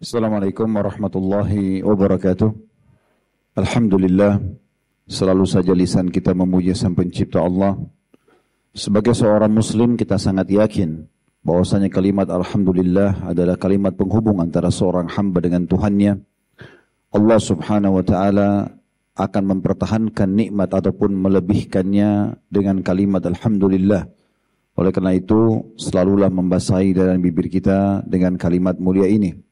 Assalamualaikum warahmatullahi wabarakatuh. Alhamdulillah, selalu saja lisan kita memuji Sang Pencipta Allah. Sebagai seorang muslim kita sangat yakin bahwasanya kalimat alhamdulillah adalah kalimat penghubung antara seorang hamba dengan Tuhannya. Allah Subhanahu wa taala akan mempertahankan nikmat ataupun melebihkannya dengan kalimat alhamdulillah. Oleh karena itu, selalulah membasahi dalam bibir kita dengan kalimat mulia ini.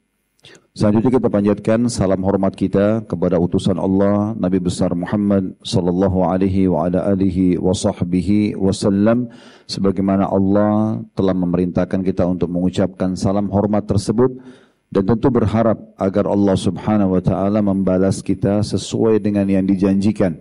Selanjutnya kita panjatkan salam hormat kita kepada utusan Allah Nabi besar Muhammad sallallahu alaihi wa ala alihi wa sahbihi wasallam sebagaimana Allah telah memerintahkan kita untuk mengucapkan salam hormat tersebut dan tentu berharap agar Allah Subhanahu wa taala membalas kita sesuai dengan yang dijanjikan.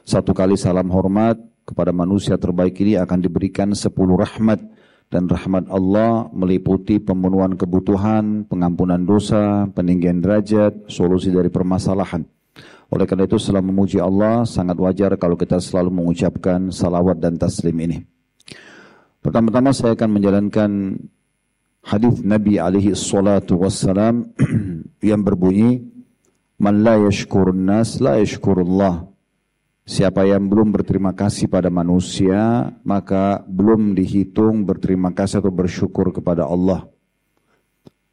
Satu kali salam hormat kepada manusia terbaik ini akan diberikan sepuluh rahmat dan rahmat Allah meliputi pemenuhan kebutuhan, pengampunan dosa, peninggian derajat, solusi dari permasalahan. Oleh karena itu setelah memuji Allah sangat wajar kalau kita selalu mengucapkan salawat dan taslim ini. Pertama-tama saya akan menjalankan hadis Nabi alaihi salatu wassalam yang berbunyi Man la yashkurun nas la yashkurullah Siapa yang belum berterima kasih pada manusia, maka belum dihitung berterima kasih atau bersyukur kepada Allah.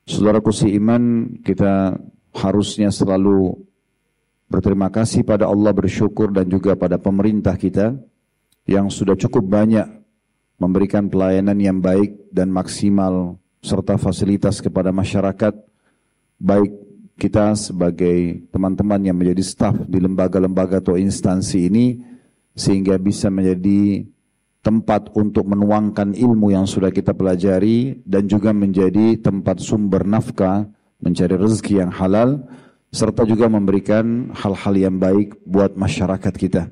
Saudaraku si iman, kita harusnya selalu berterima kasih pada Allah, bersyukur dan juga pada pemerintah kita yang sudah cukup banyak memberikan pelayanan yang baik dan maksimal serta fasilitas kepada masyarakat baik kita sebagai teman-teman yang menjadi staf di lembaga-lembaga atau instansi ini sehingga bisa menjadi tempat untuk menuangkan ilmu yang sudah kita pelajari dan juga menjadi tempat sumber nafkah, mencari rezeki yang halal serta juga memberikan hal-hal yang baik buat masyarakat kita.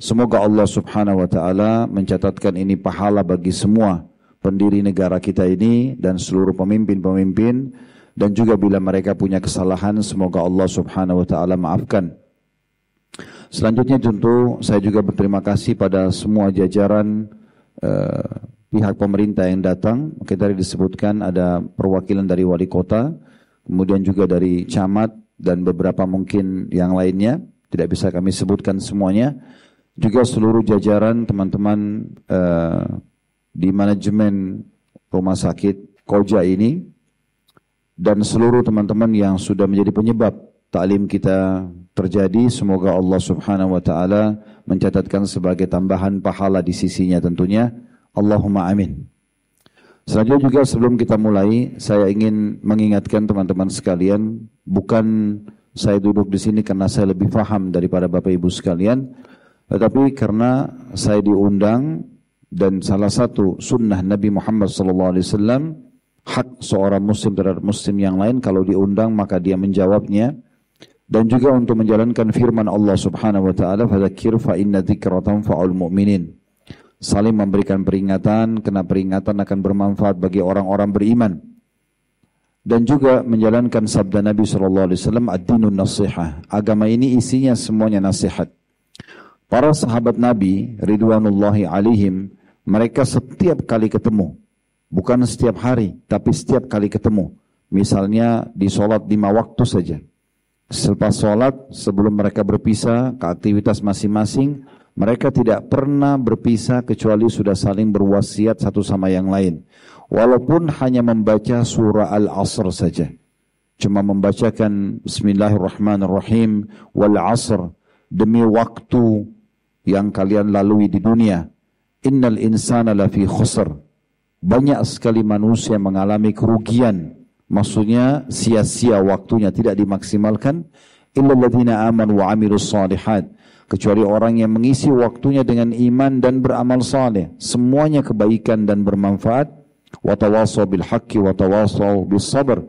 Semoga Allah Subhanahu wa taala mencatatkan ini pahala bagi semua pendiri negara kita ini dan seluruh pemimpin-pemimpin dan juga bila mereka punya kesalahan semoga Allah Subhanahu wa taala maafkan. Selanjutnya tentu saya juga berterima kasih pada semua jajaran uh, pihak pemerintah yang datang. Kita tadi disebutkan ada perwakilan dari wali kota, kemudian juga dari camat dan beberapa mungkin yang lainnya. Tidak bisa kami sebutkan semuanya. Juga seluruh jajaran teman-teman uh, di manajemen rumah sakit Koja ini dan seluruh teman-teman yang sudah menjadi penyebab taklim kita terjadi semoga Allah Subhanahu wa taala mencatatkan sebagai tambahan pahala di sisinya tentunya. Allahumma amin. Selanjutnya juga sebelum kita mulai saya ingin mengingatkan teman-teman sekalian bukan saya duduk di sini karena saya lebih paham daripada Bapak Ibu sekalian tetapi karena saya diundang dan salah satu sunnah Nabi Muhammad sallallahu alaihi wasallam hak seorang muslim terhadap muslim yang lain kalau diundang maka dia menjawabnya. Dan juga untuk menjalankan firman Allah Subhanahu wa taala fadzakir fa inna dzikra tanfa'ul mu'minin. Saling memberikan peringatan karena peringatan akan bermanfaat bagi orang-orang beriman. Dan juga menjalankan sabda Nabi sallallahu alaihi wasallam ad-dinun nasihah. Agama ini isinya semuanya nasihat. Para sahabat Nabi ridwanullahi alaihim mereka setiap kali ketemu Bukan setiap hari, tapi setiap kali ketemu. Misalnya di sholat lima waktu saja. Selepas sholat, sebelum mereka berpisah ke aktivitas masing-masing, mereka tidak pernah berpisah kecuali sudah saling berwasiat satu sama yang lain. Walaupun hanya membaca surah Al-Asr saja. Cuma membacakan Bismillahirrahmanirrahim wal asr demi waktu yang kalian lalui di dunia. Innal insana lafi khusr banyak sekali manusia mengalami kerugian. Maksudnya sia-sia waktunya tidak dimaksimalkan. Illa ladhina aman wa amilus salihat. Kecuali orang yang mengisi waktunya dengan iman dan beramal saleh. Semuanya kebaikan dan bermanfaat. Watawasau bil haqqi watawasau bis sabr.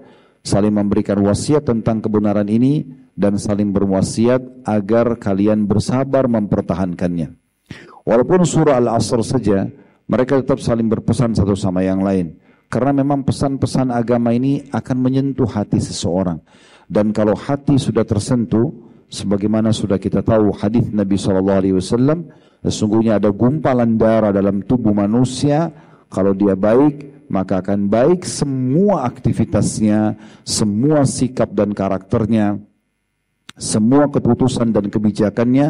Saling memberikan wasiat tentang kebenaran ini dan saling berwasiat agar kalian bersabar mempertahankannya. Walaupun surah Al-Asr saja mereka tetap saling berpesan satu sama yang lain. Karena memang pesan-pesan agama ini akan menyentuh hati seseorang. Dan kalau hati sudah tersentuh, sebagaimana sudah kita tahu hadis Nabi SAW, sesungguhnya ada gumpalan darah dalam tubuh manusia. Kalau dia baik, maka akan baik semua aktivitasnya, semua sikap dan karakternya, semua keputusan dan kebijakannya,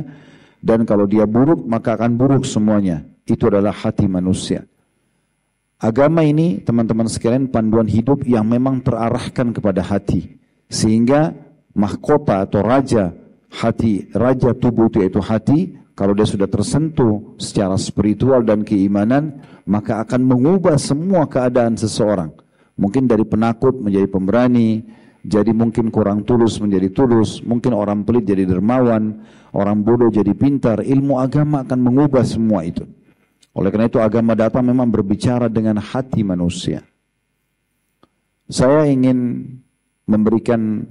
dan kalau dia buruk, maka akan buruk semuanya. Itu adalah hati manusia. Agama ini, teman-teman sekalian, panduan hidup yang memang terarahkan kepada hati. Sehingga mahkota atau raja hati, raja tubuh itu yaitu hati, kalau dia sudah tersentuh secara spiritual dan keimanan, maka akan mengubah semua keadaan seseorang. Mungkin dari penakut menjadi pemberani, jadi mungkin kurang tulus menjadi tulus, mungkin orang pelit jadi dermawan, orang bodoh jadi pintar. Ilmu agama akan mengubah semua itu. Oleh karena itu agama datang memang berbicara dengan hati manusia. Saya ingin memberikan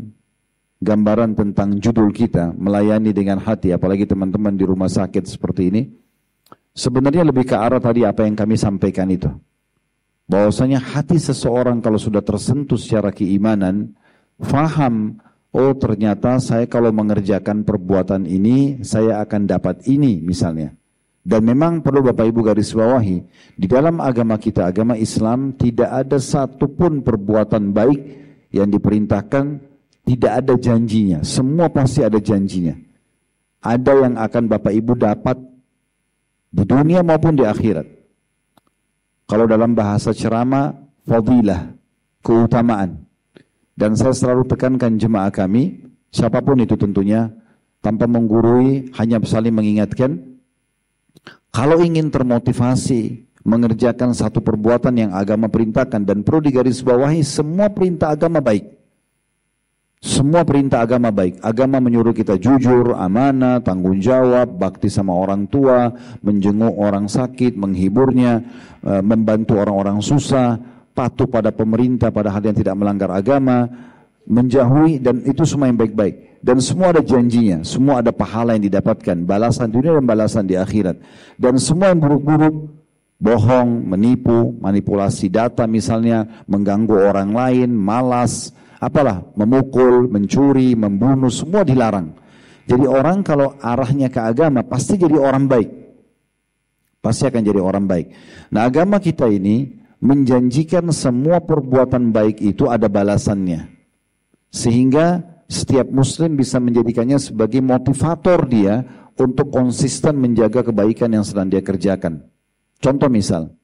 gambaran tentang judul kita, melayani dengan hati, apalagi teman-teman di rumah sakit seperti ini, sebenarnya lebih ke arah tadi apa yang kami sampaikan itu. Bahwasanya hati seseorang kalau sudah tersentuh secara keimanan, faham, oh ternyata saya kalau mengerjakan perbuatan ini, saya akan dapat ini misalnya. Dan memang perlu Bapak Ibu garis bawahi, di dalam agama kita, agama Islam, tidak ada satupun perbuatan baik yang diperintahkan tidak ada janjinya, semua pasti ada janjinya. Ada yang akan Bapak Ibu dapat di dunia maupun di akhirat. Kalau dalam bahasa ceramah, fadilah, keutamaan. Dan saya selalu tekankan jemaah kami, siapa pun itu tentunya, tanpa menggurui, hanya saling mengingatkan, kalau ingin termotivasi mengerjakan satu perbuatan yang agama perintahkan dan perlu digarisbawahi, semua perintah agama baik. Semua perintah agama baik. Agama menyuruh kita jujur, amanah, tanggung jawab, bakti sama orang tua, menjenguk orang sakit, menghiburnya, e, membantu orang-orang susah, patuh pada pemerintah pada hal yang tidak melanggar agama, menjauhi dan itu semua yang baik-baik. Dan semua ada janjinya, semua ada pahala yang didapatkan, balasan dunia dan balasan di akhirat. Dan semua yang buruk-buruk, bohong, menipu, manipulasi data misalnya, mengganggu orang lain, malas, apalah memukul, mencuri, membunuh semua dilarang. Jadi orang kalau arahnya ke agama pasti jadi orang baik. Pasti akan jadi orang baik. Nah agama kita ini menjanjikan semua perbuatan baik itu ada balasannya. Sehingga setiap muslim bisa menjadikannya sebagai motivator dia untuk konsisten menjaga kebaikan yang sedang dia kerjakan. Contoh misal,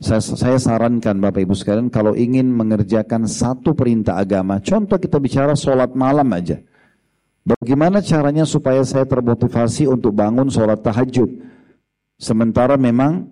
saya, saya sarankan Bapak Ibu sekalian kalau ingin mengerjakan satu perintah agama, contoh kita bicara sholat malam aja. Bagaimana caranya supaya saya termotivasi untuk bangun sholat tahajud? Sementara memang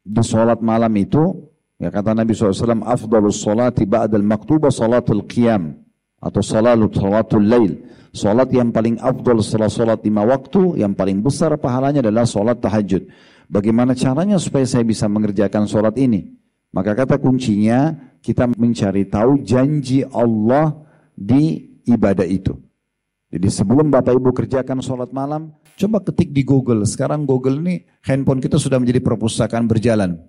di sholat malam itu, ya kata Nabi SAW, afdalus sholati ba'dal maktuba sholatul qiyam atau sholatul sholatul lail. Sholat yang paling afdal setelah sholat lima waktu, yang paling besar pahalanya adalah sholat tahajud. Bagaimana caranya supaya saya bisa mengerjakan sholat ini? Maka kata kuncinya kita mencari tahu janji Allah di ibadah itu. Jadi sebelum Bapak Ibu kerjakan sholat malam, coba ketik di Google. Sekarang Google ini handphone kita sudah menjadi perpustakaan berjalan.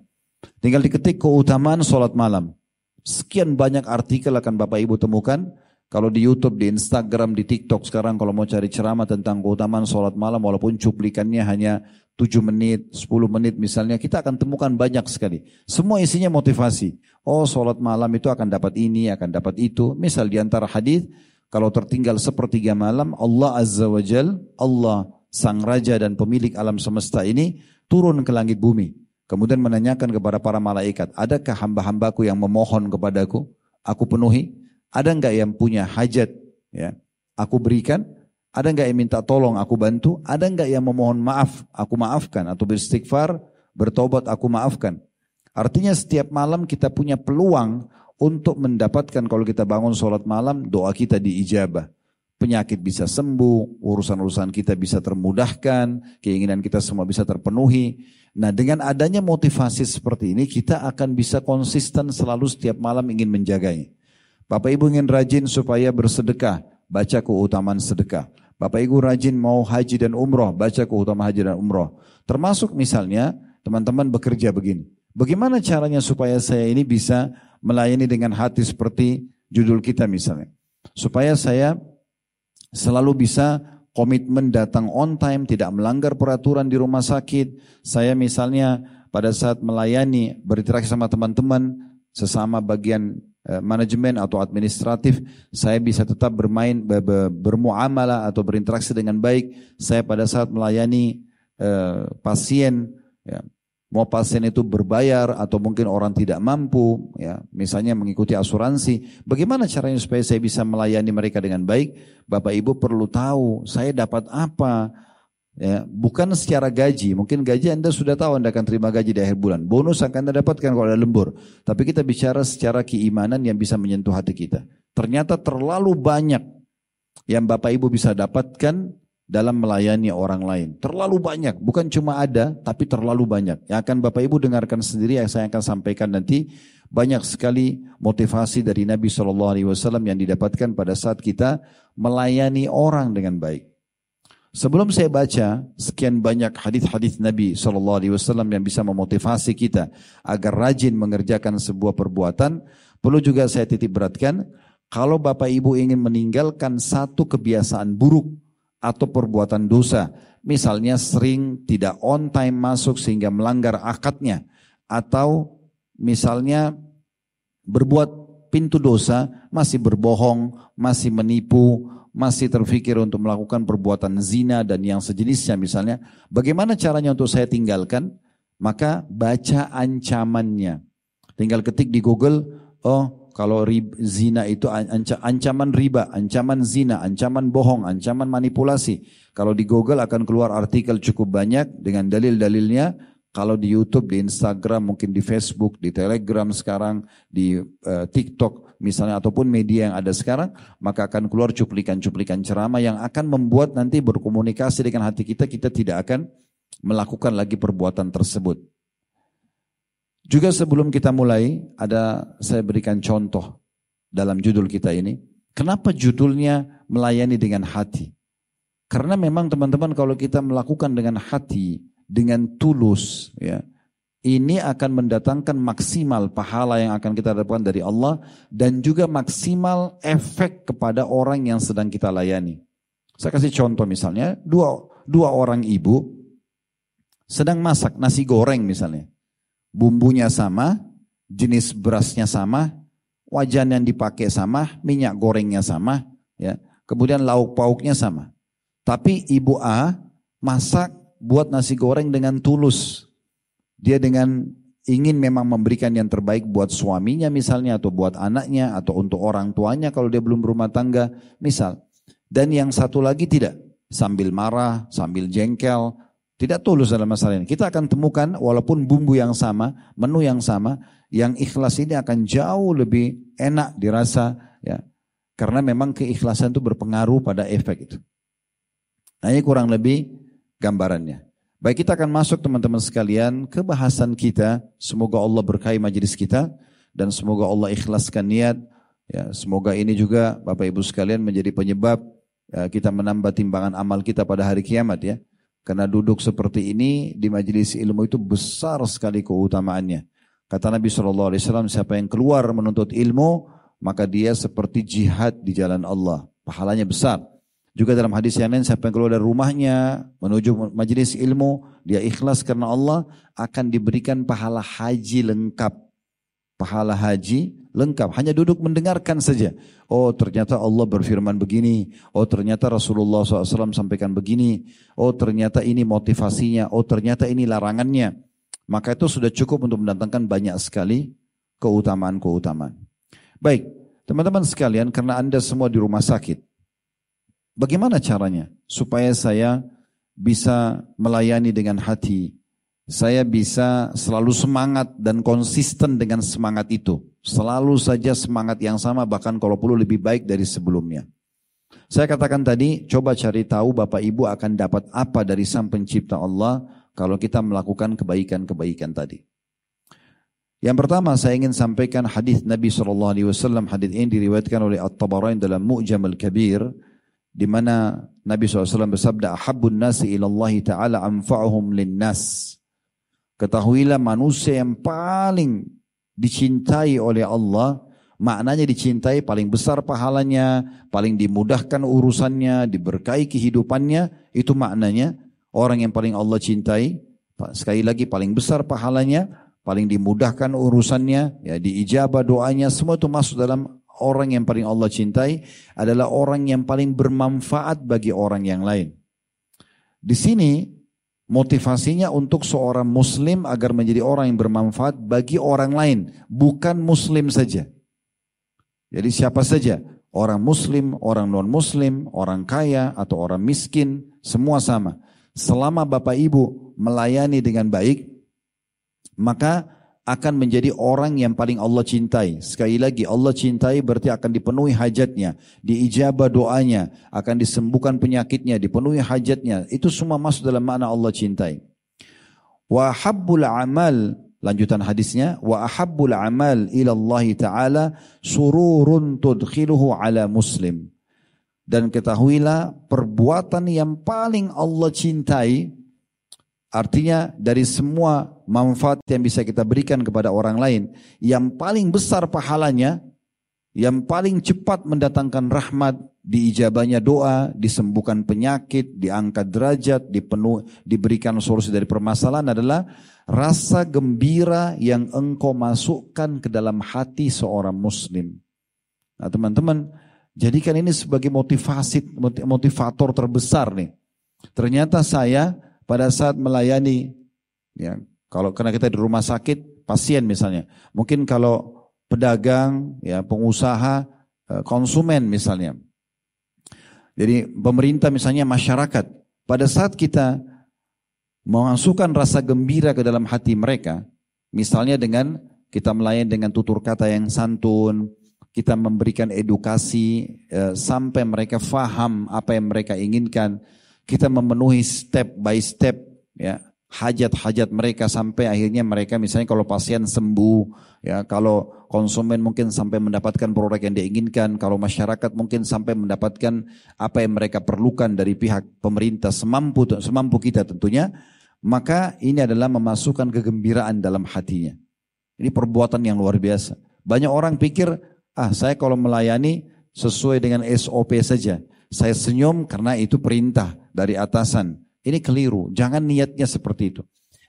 Tinggal diketik keutamaan sholat malam. Sekian banyak artikel akan Bapak Ibu temukan. Kalau di YouTube, di Instagram, di TikTok sekarang kalau mau cari ceramah tentang keutamaan sholat malam walaupun cuplikannya hanya 7 menit, 10 menit misalnya, kita akan temukan banyak sekali. Semua isinya motivasi. Oh sholat malam itu akan dapat ini, akan dapat itu. Misal di antara hadis kalau tertinggal sepertiga malam, Allah Azza wa Jal, Allah Sang Raja dan pemilik alam semesta ini turun ke langit bumi. Kemudian menanyakan kepada para malaikat, adakah hamba-hambaku yang memohon kepadaku? Aku penuhi. Ada enggak yang punya hajat? Ya, Aku berikan. Ada enggak yang minta tolong aku bantu? Ada enggak yang memohon maaf aku maafkan atau beristighfar, bertobat aku maafkan? Artinya setiap malam kita punya peluang untuk mendapatkan kalau kita bangun sholat malam doa kita diijabah. Penyakit bisa sembuh, urusan-urusan kita bisa termudahkan, keinginan kita semua bisa terpenuhi. Nah dengan adanya motivasi seperti ini kita akan bisa konsisten selalu setiap malam ingin menjaganya. Bapak Ibu ingin rajin supaya bersedekah, baca keutamaan sedekah. Bapak Ibu rajin mau haji dan umroh, baca keutamaan haji dan umroh. Termasuk misalnya teman-teman bekerja begini. Bagaimana caranya supaya saya ini bisa melayani dengan hati seperti judul kita misalnya. Supaya saya selalu bisa komitmen datang on time, tidak melanggar peraturan di rumah sakit. Saya misalnya pada saat melayani, berinteraksi sama teman-teman, sesama bagian manajemen atau administratif, saya bisa tetap bermain, bermuamalah atau berinteraksi dengan baik. Saya pada saat melayani eh, pasien, ya, mau pasien itu berbayar atau mungkin orang tidak mampu, ya, misalnya mengikuti asuransi, bagaimana caranya supaya saya bisa melayani mereka dengan baik? Bapak Ibu perlu tahu saya dapat apa, Ya, bukan secara gaji, mungkin gaji Anda sudah tahu Anda akan terima gaji di akhir bulan. Bonus akan Anda dapatkan kalau ada lembur. Tapi kita bicara secara keimanan yang bisa menyentuh hati kita. Ternyata terlalu banyak yang Bapak Ibu bisa dapatkan dalam melayani orang lain. Terlalu banyak, bukan cuma ada, tapi terlalu banyak. Yang akan Bapak Ibu dengarkan sendiri yang saya akan sampaikan nanti. Banyak sekali motivasi dari Nabi SAW yang didapatkan pada saat kita melayani orang dengan baik. Sebelum saya baca sekian banyak hadis-hadis Nabi SAW yang bisa memotivasi kita agar rajin mengerjakan sebuah perbuatan, perlu juga saya titip beratkan, kalau Bapak Ibu ingin meninggalkan satu kebiasaan buruk atau perbuatan dosa, misalnya sering tidak on time masuk sehingga melanggar akadnya, atau misalnya berbuat pintu dosa, masih berbohong, masih menipu, masih terfikir untuk melakukan perbuatan zina dan yang sejenisnya misalnya, bagaimana caranya untuk saya tinggalkan? Maka baca ancamannya. Tinggal ketik di Google, oh kalau riba, zina itu ancaman riba, ancaman zina, ancaman bohong, ancaman manipulasi. Kalau di Google akan keluar artikel cukup banyak dengan dalil-dalilnya. Kalau di YouTube, di Instagram, mungkin di Facebook, di Telegram sekarang, di uh, TikTok, misalnya ataupun media yang ada sekarang, maka akan keluar cuplikan-cuplikan ceramah yang akan membuat nanti berkomunikasi dengan hati kita, kita tidak akan melakukan lagi perbuatan tersebut. Juga sebelum kita mulai, ada saya berikan contoh dalam judul kita ini. Kenapa judulnya melayani dengan hati? Karena memang teman-teman kalau kita melakukan dengan hati, dengan tulus, ya, ini akan mendatangkan maksimal pahala yang akan kita dapatkan dari Allah dan juga maksimal efek kepada orang yang sedang kita layani. Saya kasih contoh misalnya, dua, dua orang ibu sedang masak nasi goreng misalnya. Bumbunya sama, jenis berasnya sama, wajan yang dipakai sama, minyak gorengnya sama, ya. Kemudian lauk pauknya sama. Tapi ibu A masak buat nasi goreng dengan tulus, dia dengan ingin memang memberikan yang terbaik buat suaminya misalnya atau buat anaknya atau untuk orang tuanya kalau dia belum berumah tangga misal. Dan yang satu lagi tidak sambil marah, sambil jengkel, tidak tulus dalam masalah ini. Kita akan temukan walaupun bumbu yang sama, menu yang sama, yang ikhlas ini akan jauh lebih enak dirasa ya. Karena memang keikhlasan itu berpengaruh pada efek itu. Nah ini kurang lebih gambarannya. Baik kita akan masuk teman-teman sekalian ke bahasan kita. Semoga Allah berkahi majelis kita dan semoga Allah ikhlaskan niat. Ya, semoga ini juga Bapak Ibu sekalian menjadi penyebab ya, kita menambah timbangan amal kita pada hari kiamat ya. Karena duduk seperti ini di majelis ilmu itu besar sekali keutamaannya. Kata Nabi SAW, siapa yang keluar menuntut ilmu, maka dia seperti jihad di jalan Allah. Pahalanya besar. Juga dalam hadis yang lain siapa yang keluar dari rumahnya menuju majelis ilmu, dia ikhlas karena Allah akan diberikan pahala haji lengkap. Pahala haji lengkap, hanya duduk mendengarkan saja. Oh ternyata Allah berfirman begini, oh ternyata Rasulullah SAW sampaikan begini, oh ternyata ini motivasinya, oh ternyata ini larangannya. Maka itu sudah cukup untuk mendatangkan banyak sekali keutamaan-keutamaan. Baik, teman-teman sekalian, karena Anda semua di rumah sakit, Bagaimana caranya supaya saya bisa melayani dengan hati? Saya bisa selalu semangat dan konsisten dengan semangat itu. Selalu saja semangat yang sama bahkan kalau perlu lebih baik dari sebelumnya. Saya katakan tadi, coba cari tahu Bapak Ibu akan dapat apa dari Sang Pencipta Allah kalau kita melakukan kebaikan-kebaikan tadi. Yang pertama saya ingin sampaikan hadis Nabi SAW. Hadis ini diriwayatkan oleh At-Tabarani dalam Mu'jam Al-Kabir di mana Nabi SAW bersabda ahabbun nasi ilallahi ta'ala anfa'uhum linnas. Ketahuilah manusia yang paling dicintai oleh Allah maknanya dicintai paling besar pahalanya paling dimudahkan urusannya diberkahi kehidupannya itu maknanya orang yang paling Allah cintai Sekali lagi paling besar pahalanya, paling dimudahkan urusannya, ya diijabah doanya, semua itu masuk dalam orang yang paling Allah cintai adalah orang yang paling bermanfaat bagi orang yang lain. Di sini motivasinya untuk seorang muslim agar menjadi orang yang bermanfaat bagi orang lain, bukan muslim saja. Jadi siapa saja, orang muslim, orang non muslim, orang kaya atau orang miskin, semua sama. Selama Bapak Ibu melayani dengan baik, maka akan menjadi orang yang paling Allah cintai. Sekali lagi, Allah cintai berarti akan dipenuhi hajatnya, diijabah doanya, akan disembuhkan penyakitnya, dipenuhi hajatnya. Itu semua masuk dalam makna Allah cintai. Wa habbul amal Lanjutan hadisnya, wa ahabbul amal ila Allah taala sururun tudkhiluhu ala muslim. Dan ketahuilah perbuatan yang paling Allah cintai artinya dari semua manfaat yang bisa kita berikan kepada orang lain yang paling besar pahalanya yang paling cepat mendatangkan rahmat, diijabahnya doa, disembuhkan penyakit, diangkat derajat, dipenuh, diberikan solusi dari permasalahan adalah rasa gembira yang engkau masukkan ke dalam hati seorang muslim. Nah teman-teman, jadikan ini sebagai motivasi, motivator terbesar nih. Ternyata saya pada saat melayani, ya kalau karena kita di rumah sakit, pasien misalnya, mungkin kalau pedagang, ya pengusaha, eh, konsumen misalnya. Jadi pemerintah misalnya masyarakat, pada saat kita memasukkan rasa gembira ke dalam hati mereka, misalnya dengan kita melayani dengan tutur kata yang santun, kita memberikan edukasi eh, sampai mereka faham apa yang mereka inginkan, kita memenuhi step by step ya hajat-hajat mereka sampai akhirnya mereka misalnya kalau pasien sembuh ya kalau konsumen mungkin sampai mendapatkan produk yang diinginkan kalau masyarakat mungkin sampai mendapatkan apa yang mereka perlukan dari pihak pemerintah semampu semampu kita tentunya maka ini adalah memasukkan kegembiraan dalam hatinya. Ini perbuatan yang luar biasa. Banyak orang pikir ah saya kalau melayani sesuai dengan SOP saja saya senyum karena itu perintah dari atasan ini keliru. Jangan niatnya seperti itu.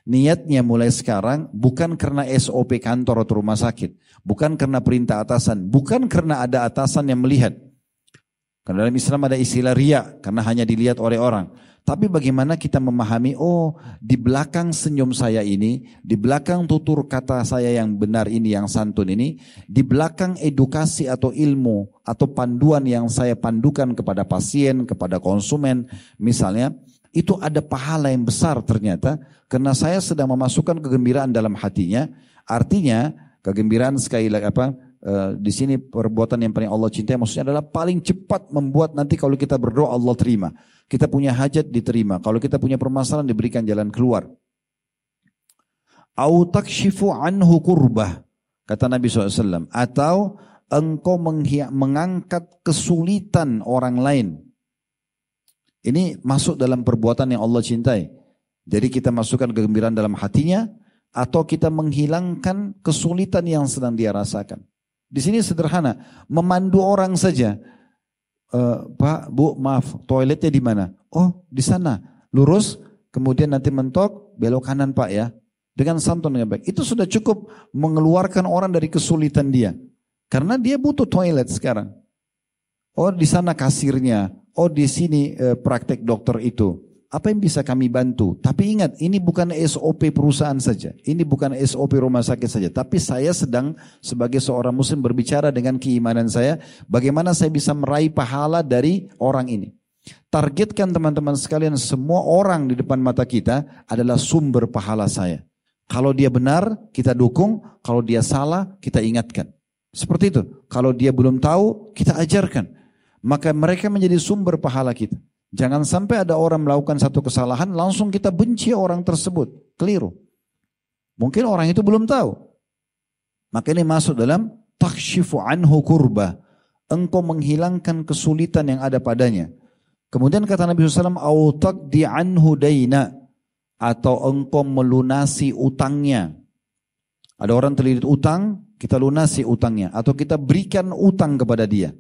Niatnya mulai sekarang bukan karena SOP kantor atau rumah sakit. Bukan karena perintah atasan. Bukan karena ada atasan yang melihat. Karena dalam Islam ada istilah ria. Karena hanya dilihat oleh orang. Tapi bagaimana kita memahami, oh di belakang senyum saya ini, di belakang tutur kata saya yang benar ini, yang santun ini, di belakang edukasi atau ilmu atau panduan yang saya pandukan kepada pasien, kepada konsumen, misalnya, itu ada pahala yang besar ternyata karena saya sedang memasukkan kegembiraan dalam hatinya. Artinya kegembiraan sekali lagi apa uh, di sini perbuatan yang paling Allah cintai maksudnya adalah paling cepat membuat nanti kalau kita berdoa Allah terima. Kita punya hajat diterima. Kalau kita punya permasalahan diberikan jalan keluar. Au anhu kurbah. Kata Nabi SAW. Atau engkau mengangkat kesulitan orang lain ini masuk dalam perbuatan yang Allah cintai. Jadi kita masukkan kegembiraan dalam hatinya atau kita menghilangkan kesulitan yang sedang dia rasakan. Di sini sederhana, memandu orang saja. E, Pak, Bu, maaf, toiletnya di mana? Oh, di sana. Lurus, kemudian nanti mentok, belok kanan Pak ya. Dengan santun dengan baik. Itu sudah cukup mengeluarkan orang dari kesulitan dia. Karena dia butuh toilet sekarang. Oh, di sana kasirnya, oh di sini eh, praktek dokter itu. Apa yang bisa kami bantu? Tapi ingat, ini bukan SOP perusahaan saja. Ini bukan SOP rumah sakit saja. Tapi saya sedang sebagai seorang muslim berbicara dengan keimanan saya. Bagaimana saya bisa meraih pahala dari orang ini. Targetkan teman-teman sekalian semua orang di depan mata kita adalah sumber pahala saya. Kalau dia benar, kita dukung. Kalau dia salah, kita ingatkan. Seperti itu. Kalau dia belum tahu, kita ajarkan maka mereka menjadi sumber pahala kita. Jangan sampai ada orang melakukan satu kesalahan, langsung kita benci orang tersebut. Keliru. Mungkin orang itu belum tahu. Maka ini masuk dalam takshifu anhu kurba. Engkau menghilangkan kesulitan yang ada padanya. Kemudian kata Nabi SAW, Autak di anhu dayna. Atau engkau melunasi utangnya. Ada orang terlilit utang, kita lunasi utangnya. Atau kita berikan utang kepada dia.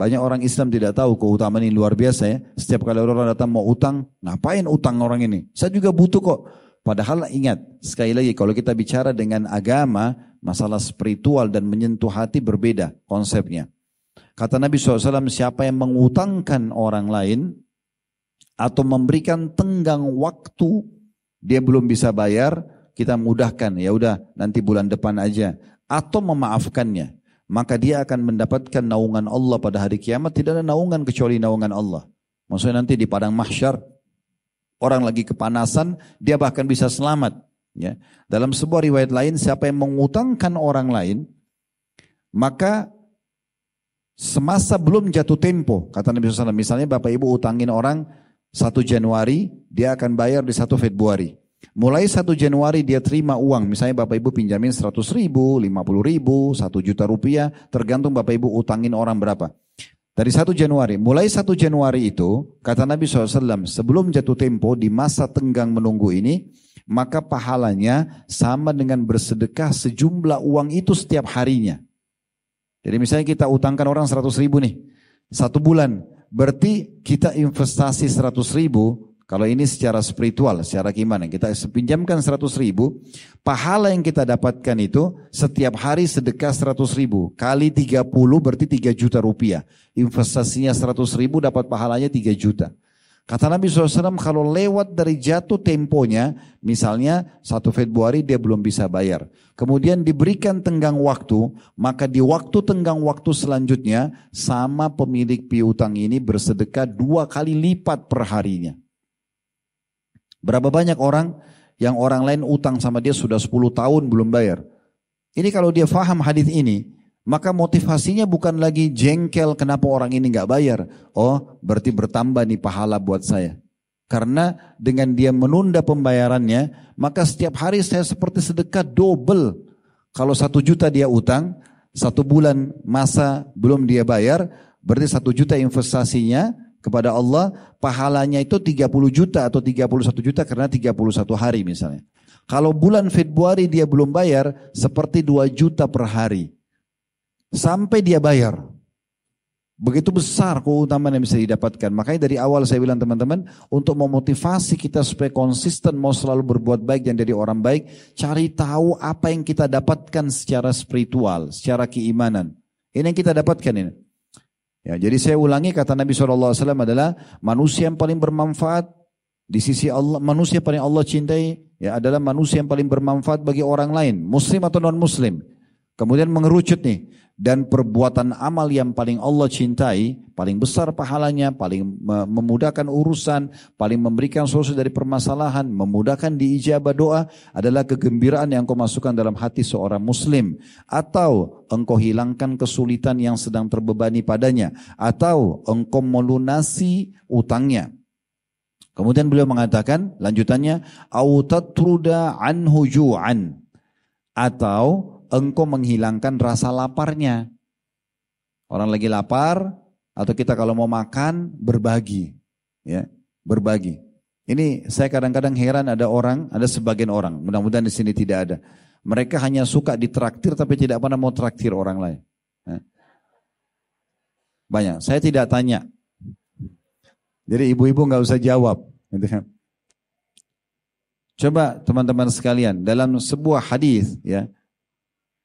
Banyak orang Islam tidak tahu keutamaan ini luar biasa ya. Setiap kali orang datang mau utang, ngapain utang orang ini? Saya juga butuh kok. Padahal ingat, sekali lagi kalau kita bicara dengan agama, masalah spiritual dan menyentuh hati berbeda konsepnya. Kata Nabi SAW, siapa yang mengutangkan orang lain atau memberikan tenggang waktu dia belum bisa bayar, kita mudahkan ya udah nanti bulan depan aja atau memaafkannya maka dia akan mendapatkan naungan Allah pada hari kiamat. Tidak ada naungan kecuali naungan Allah. Maksudnya nanti di padang mahsyar orang lagi kepanasan dia bahkan bisa selamat ya. Dalam sebuah riwayat lain siapa yang mengutangkan orang lain maka semasa belum jatuh tempo kata Nabi SAW misalnya bapak ibu utangin orang 1 Januari dia akan bayar di 1 Februari Mulai 1 Januari dia terima uang, misalnya Bapak Ibu pinjamin 100 ribu, 50 ribu, 1 juta rupiah, tergantung Bapak Ibu utangin orang berapa. Dari 1 Januari, mulai 1 Januari itu, kata Nabi SAW, sebelum jatuh tempo di masa tenggang menunggu ini, maka pahalanya sama dengan bersedekah sejumlah uang itu setiap harinya. Jadi misalnya kita utangkan orang 100 ribu nih, satu bulan, berarti kita investasi 100 ribu, kalau ini secara spiritual, secara gimana? Kita pinjamkan 100 ribu, pahala yang kita dapatkan itu setiap hari sedekah 100 ribu. Kali 30 berarti 3 juta rupiah. Investasinya 100 ribu dapat pahalanya 3 juta. Kata Nabi SAW kalau lewat dari jatuh temponya, misalnya 1 Februari dia belum bisa bayar. Kemudian diberikan tenggang waktu, maka di waktu tenggang waktu selanjutnya sama pemilik piutang ini bersedekah dua kali lipat per harinya. Berapa banyak orang yang orang lain utang sama dia sudah 10 tahun belum bayar. Ini kalau dia faham hadis ini, maka motivasinya bukan lagi jengkel kenapa orang ini nggak bayar. Oh, berarti bertambah nih pahala buat saya. Karena dengan dia menunda pembayarannya, maka setiap hari saya seperti sedekah double. Kalau satu juta dia utang, satu bulan masa belum dia bayar, berarti satu juta investasinya, kepada Allah pahalanya itu 30 juta atau 31 juta karena 31 hari misalnya. Kalau bulan Februari dia belum bayar seperti 2 juta per hari. Sampai dia bayar. Begitu besar keutamaan yang bisa didapatkan. Makanya dari awal saya bilang teman-teman, untuk memotivasi kita supaya konsisten mau selalu berbuat baik dan jadi orang baik, cari tahu apa yang kita dapatkan secara spiritual, secara keimanan. Ini yang kita dapatkan ini. Ya, jadi saya ulangi kata Nabi SAW adalah manusia yang paling bermanfaat di sisi Allah, manusia paling Allah cintai ya adalah manusia yang paling bermanfaat bagi orang lain, muslim atau non muslim. Kemudian mengerucut nih, dan perbuatan amal yang paling Allah cintai, paling besar pahalanya, paling memudahkan urusan, paling memberikan solusi dari permasalahan, memudahkan diijabah doa adalah kegembiraan yang kau masukkan dalam hati seorang muslim atau engkau hilangkan kesulitan yang sedang terbebani padanya atau engkau melunasi utangnya. Kemudian beliau mengatakan lanjutannya autatruda anhu ju'an atau engkau menghilangkan rasa laparnya. Orang lagi lapar atau kita kalau mau makan berbagi, ya berbagi. Ini saya kadang-kadang heran ada orang, ada sebagian orang, mudah-mudahan di sini tidak ada. Mereka hanya suka ditraktir tapi tidak pernah mau traktir orang lain. Ya. Banyak. Saya tidak tanya. Jadi ibu-ibu nggak usah jawab. Gitu kan. Coba teman-teman sekalian dalam sebuah hadis ya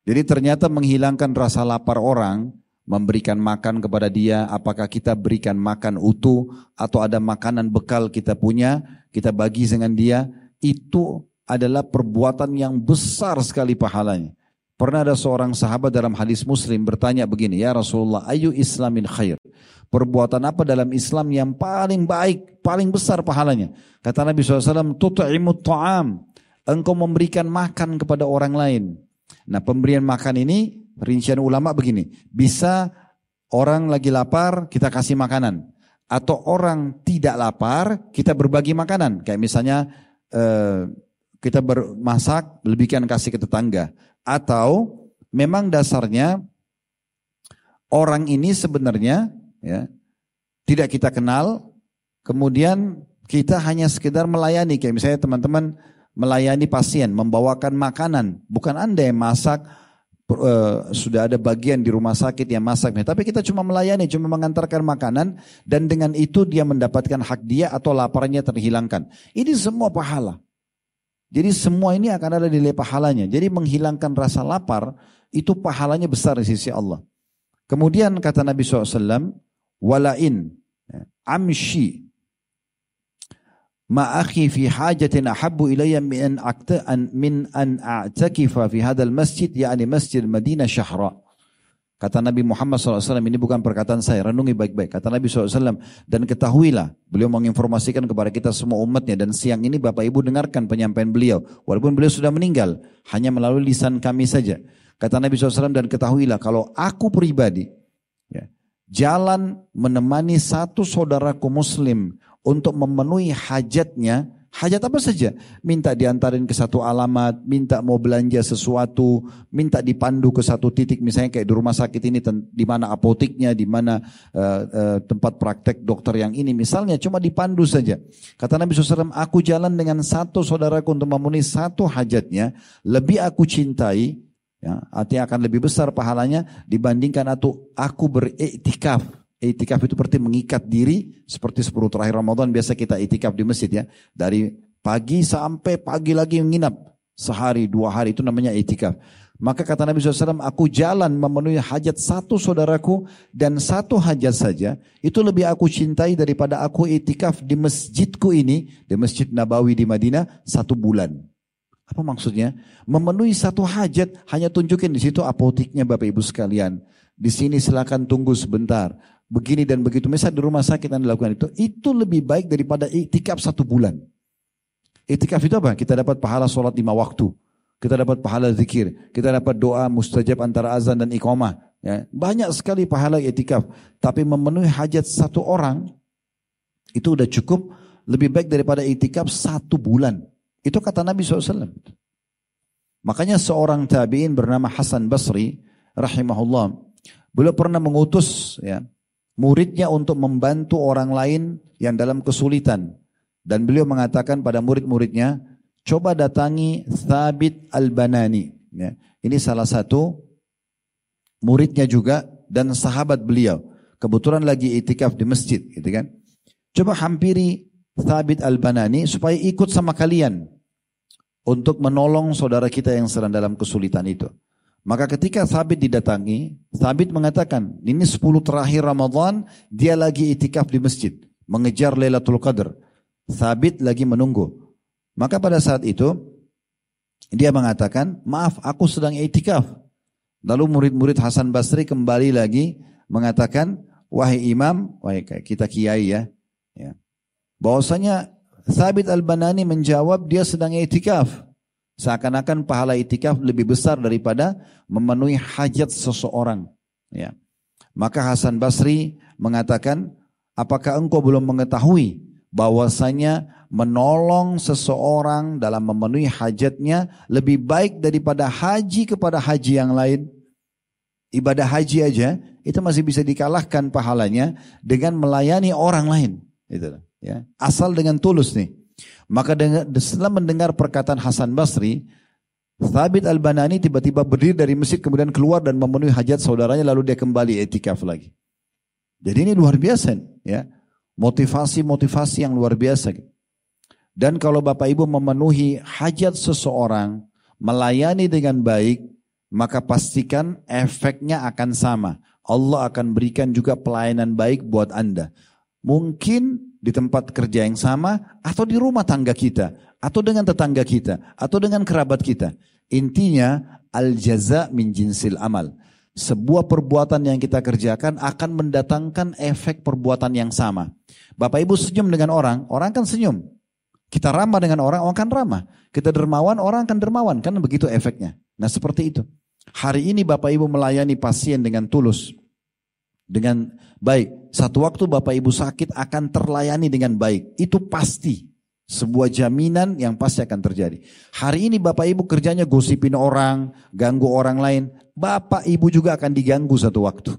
jadi ternyata menghilangkan rasa lapar orang, memberikan makan kepada dia, apakah kita berikan makan utuh atau ada makanan bekal kita punya, kita bagi dengan dia, itu adalah perbuatan yang besar sekali pahalanya. Pernah ada seorang sahabat dalam hadis muslim bertanya begini, Ya Rasulullah, ayu islamin khair? Perbuatan apa dalam Islam yang paling baik, paling besar pahalanya? Kata Nabi SAW, tut'imut ta'am. Engkau memberikan makan kepada orang lain. Nah pemberian makan ini rincian ulama begini. Bisa orang lagi lapar kita kasih makanan. Atau orang tidak lapar kita berbagi makanan. Kayak misalnya eh, kita bermasak lebihkan kasih ke tetangga. Atau memang dasarnya orang ini sebenarnya ya tidak kita kenal. Kemudian kita hanya sekedar melayani. Kayak misalnya teman-teman melayani pasien, membawakan makanan. Bukan Anda yang masak, uh, sudah ada bagian di rumah sakit yang masaknya. Tapi kita cuma melayani, cuma mengantarkan makanan. Dan dengan itu dia mendapatkan hak dia atau laparnya terhilangkan. Ini semua pahala. Jadi semua ini akan ada nilai pahalanya. Jadi menghilangkan rasa lapar itu pahalanya besar di sisi Allah. Kemudian kata Nabi SAW, walain amshi ma akhi fi hajatin ahabbu ilayya min an min an a'takifa fi hadzal masjid yakni masjid Madinah syahra. Kata Nabi Muhammad SAW, ini bukan perkataan saya, renungi baik-baik. Kata Nabi SAW, dan ketahuilah, beliau menginformasikan kepada kita semua umatnya, dan siang ini Bapak Ibu dengarkan penyampaian beliau. Walaupun beliau sudah meninggal, hanya melalui lisan kami saja. Kata Nabi SAW, dan ketahuilah, kalau aku pribadi, ya, jalan menemani satu saudaraku muslim untuk memenuhi hajatnya, Hajat apa saja? Minta diantarin ke satu alamat, minta mau belanja sesuatu, minta dipandu ke satu titik, misalnya kayak di rumah sakit ini, di mana apotiknya, di mana uh, uh, tempat praktek dokter yang ini, misalnya cuma dipandu saja. Kata Nabi SAW, aku jalan dengan satu saudaraku untuk memenuhi satu hajatnya, lebih aku cintai, ya, artinya akan lebih besar pahalanya dibandingkan atau aku beriktikaf Itikaf itu berarti mengikat diri seperti 10 terakhir Ramadan biasa kita itikaf di masjid ya. Dari pagi sampai pagi lagi menginap. Sehari, dua hari itu namanya itikaf. Maka kata Nabi SAW, aku jalan memenuhi hajat satu saudaraku dan satu hajat saja. Itu lebih aku cintai daripada aku itikaf di masjidku ini, di Masjid Nabawi di Madinah, satu bulan. Apa maksudnya? Memenuhi satu hajat, hanya tunjukin di situ apotiknya Bapak Ibu sekalian. Di sini silakan tunggu sebentar begini dan begitu. Misal di rumah sakit Anda lakukan itu, itu lebih baik daripada iktikaf satu bulan. Iktikaf itu apa? Kita dapat pahala sholat lima waktu. Kita dapat pahala zikir. Kita dapat doa mustajab antara azan dan iqamah. Ya. Banyak sekali pahala iktikaf. Tapi memenuhi hajat satu orang, itu udah cukup lebih baik daripada iktikaf satu bulan. Itu kata Nabi SAW. Makanya seorang tabi'in bernama Hasan Basri rahimahullah. Beliau pernah mengutus ya, muridnya untuk membantu orang lain yang dalam kesulitan. Dan beliau mengatakan pada murid-muridnya, coba datangi Thabit Al-Banani. Ya. Ini salah satu muridnya juga dan sahabat beliau. Kebetulan lagi itikaf di masjid, gitu kan. Coba hampiri Thabit Al-Banani supaya ikut sama kalian untuk menolong saudara kita yang sedang dalam kesulitan itu. Maka ketika Sabit didatangi, Sabit mengatakan, ini 10 terakhir Ramadan, dia lagi itikaf di masjid, mengejar Lailatul Qadar. Sabit lagi menunggu. Maka pada saat itu, dia mengatakan, maaf aku sedang itikaf. Lalu murid-murid Hasan Basri kembali lagi mengatakan, wahai imam, wahai kita kiai ya, ya. bahwasanya Sabit Al-Banani menjawab dia sedang itikaf. Seakan-akan pahala itikaf lebih besar daripada memenuhi hajat seseorang. Ya. Maka Hasan Basri mengatakan, apakah engkau belum mengetahui bahwasanya menolong seseorang dalam memenuhi hajatnya lebih baik daripada haji kepada haji yang lain? Ibadah haji aja itu masih bisa dikalahkan pahalanya dengan melayani orang lain. Itu, ya. Asal dengan tulus nih. Maka setelah mendengar perkataan Hasan Basri, Thabit Al-Banani tiba-tiba berdiri dari masjid kemudian keluar dan memenuhi hajat saudaranya lalu dia kembali etikaf lagi. Jadi ini luar biasa ya. Motivasi-motivasi yang luar biasa. Dan kalau Bapak Ibu memenuhi hajat seseorang, melayani dengan baik, maka pastikan efeknya akan sama. Allah akan berikan juga pelayanan baik buat Anda. Mungkin di tempat kerja yang sama atau di rumah tangga kita atau dengan tetangga kita atau dengan kerabat kita. Intinya al jaza min jinsil amal. Sebuah perbuatan yang kita kerjakan akan mendatangkan efek perbuatan yang sama. Bapak Ibu senyum dengan orang, orang kan senyum. Kita ramah dengan orang, orang kan ramah. Kita dermawan, orang akan dermawan. Kan begitu efeknya. Nah seperti itu. Hari ini Bapak Ibu melayani pasien dengan tulus dengan baik. Satu waktu Bapak Ibu sakit akan terlayani dengan baik. Itu pasti. Sebuah jaminan yang pasti akan terjadi. Hari ini Bapak Ibu kerjanya gosipin orang, ganggu orang lain. Bapak Ibu juga akan diganggu satu waktu.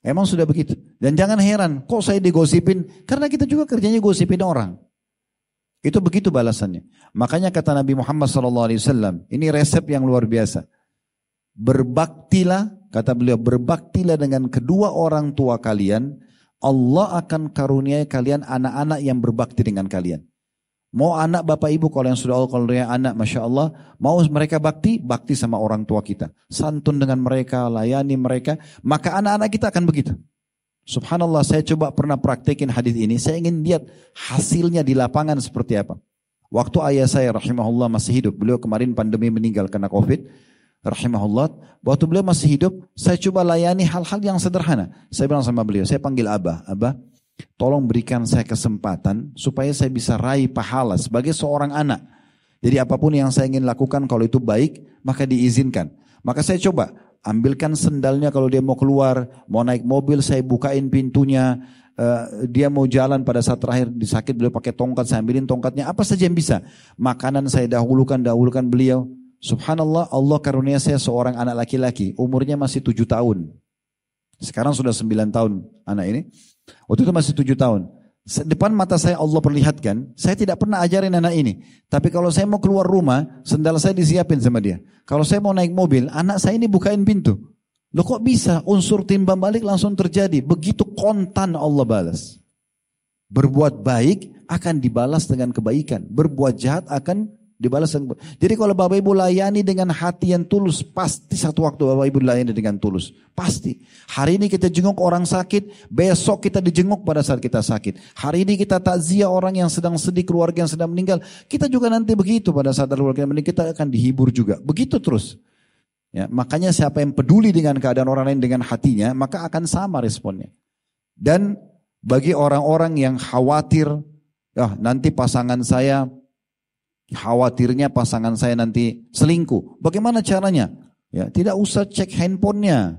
Emang sudah begitu. Dan jangan heran, kok saya digosipin? Karena kita juga kerjanya gosipin orang. Itu begitu balasannya. Makanya kata Nabi Muhammad SAW, ini resep yang luar biasa. Berbaktilah Kata beliau, berbaktilah dengan kedua orang tua kalian, Allah akan karuniai kalian anak-anak yang berbakti dengan kalian. Mau anak bapak ibu kalau yang sudah Allah kalau yang anak masya Allah mau mereka bakti bakti sama orang tua kita santun dengan mereka layani mereka maka anak-anak kita akan begitu. Subhanallah saya coba pernah praktekin hadis ini saya ingin lihat hasilnya di lapangan seperti apa. Waktu ayah saya rahimahullah masih hidup beliau kemarin pandemi meninggal karena covid rahimahullah waktu beliau masih hidup saya coba layani hal-hal yang sederhana. Saya bilang sama beliau saya panggil abah abah Tolong berikan saya kesempatan supaya saya bisa raih pahala sebagai seorang anak. Jadi apa pun yang saya ingin lakukan kalau itu baik, maka diizinkan. Maka saya coba ambilkan sendalnya kalau dia mau keluar, mau naik mobil saya bukain pintunya, uh, dia mau jalan pada saat terakhir disakit beliau pakai tongkat, saya ambilin tongkatnya, apa saja yang bisa. Makanan saya dahulukan, dahulukan beliau. Subhanallah Allah karunia saya seorang anak laki-laki, umurnya masih tujuh tahun. Sekarang sudah sembilan tahun anak ini. Waktu itu masih tujuh tahun. Depan mata saya Allah perlihatkan, saya tidak pernah ajarin anak ini. Tapi kalau saya mau keluar rumah, sendal saya disiapin sama dia. Kalau saya mau naik mobil, anak saya ini bukain pintu. Loh kok bisa unsur timbang balik langsung terjadi? Begitu kontan Allah balas. Berbuat baik akan dibalas dengan kebaikan. Berbuat jahat akan Dibalas Jadi kalau Bapak Ibu layani dengan hati yang tulus, pasti satu waktu Bapak Ibu layani dengan tulus. Pasti. Hari ini kita jenguk orang sakit, besok kita dijenguk pada saat kita sakit. Hari ini kita takziah orang yang sedang sedih, keluarga yang sedang meninggal. Kita juga nanti begitu pada saat keluarga yang meninggal, kita akan dihibur juga. Begitu terus. Ya, makanya siapa yang peduli dengan keadaan orang lain dengan hatinya, maka akan sama responnya. Dan bagi orang-orang yang khawatir, ya nanti pasangan saya Khawatirnya pasangan saya nanti selingkuh. Bagaimana caranya? Ya, tidak usah cek handphonenya.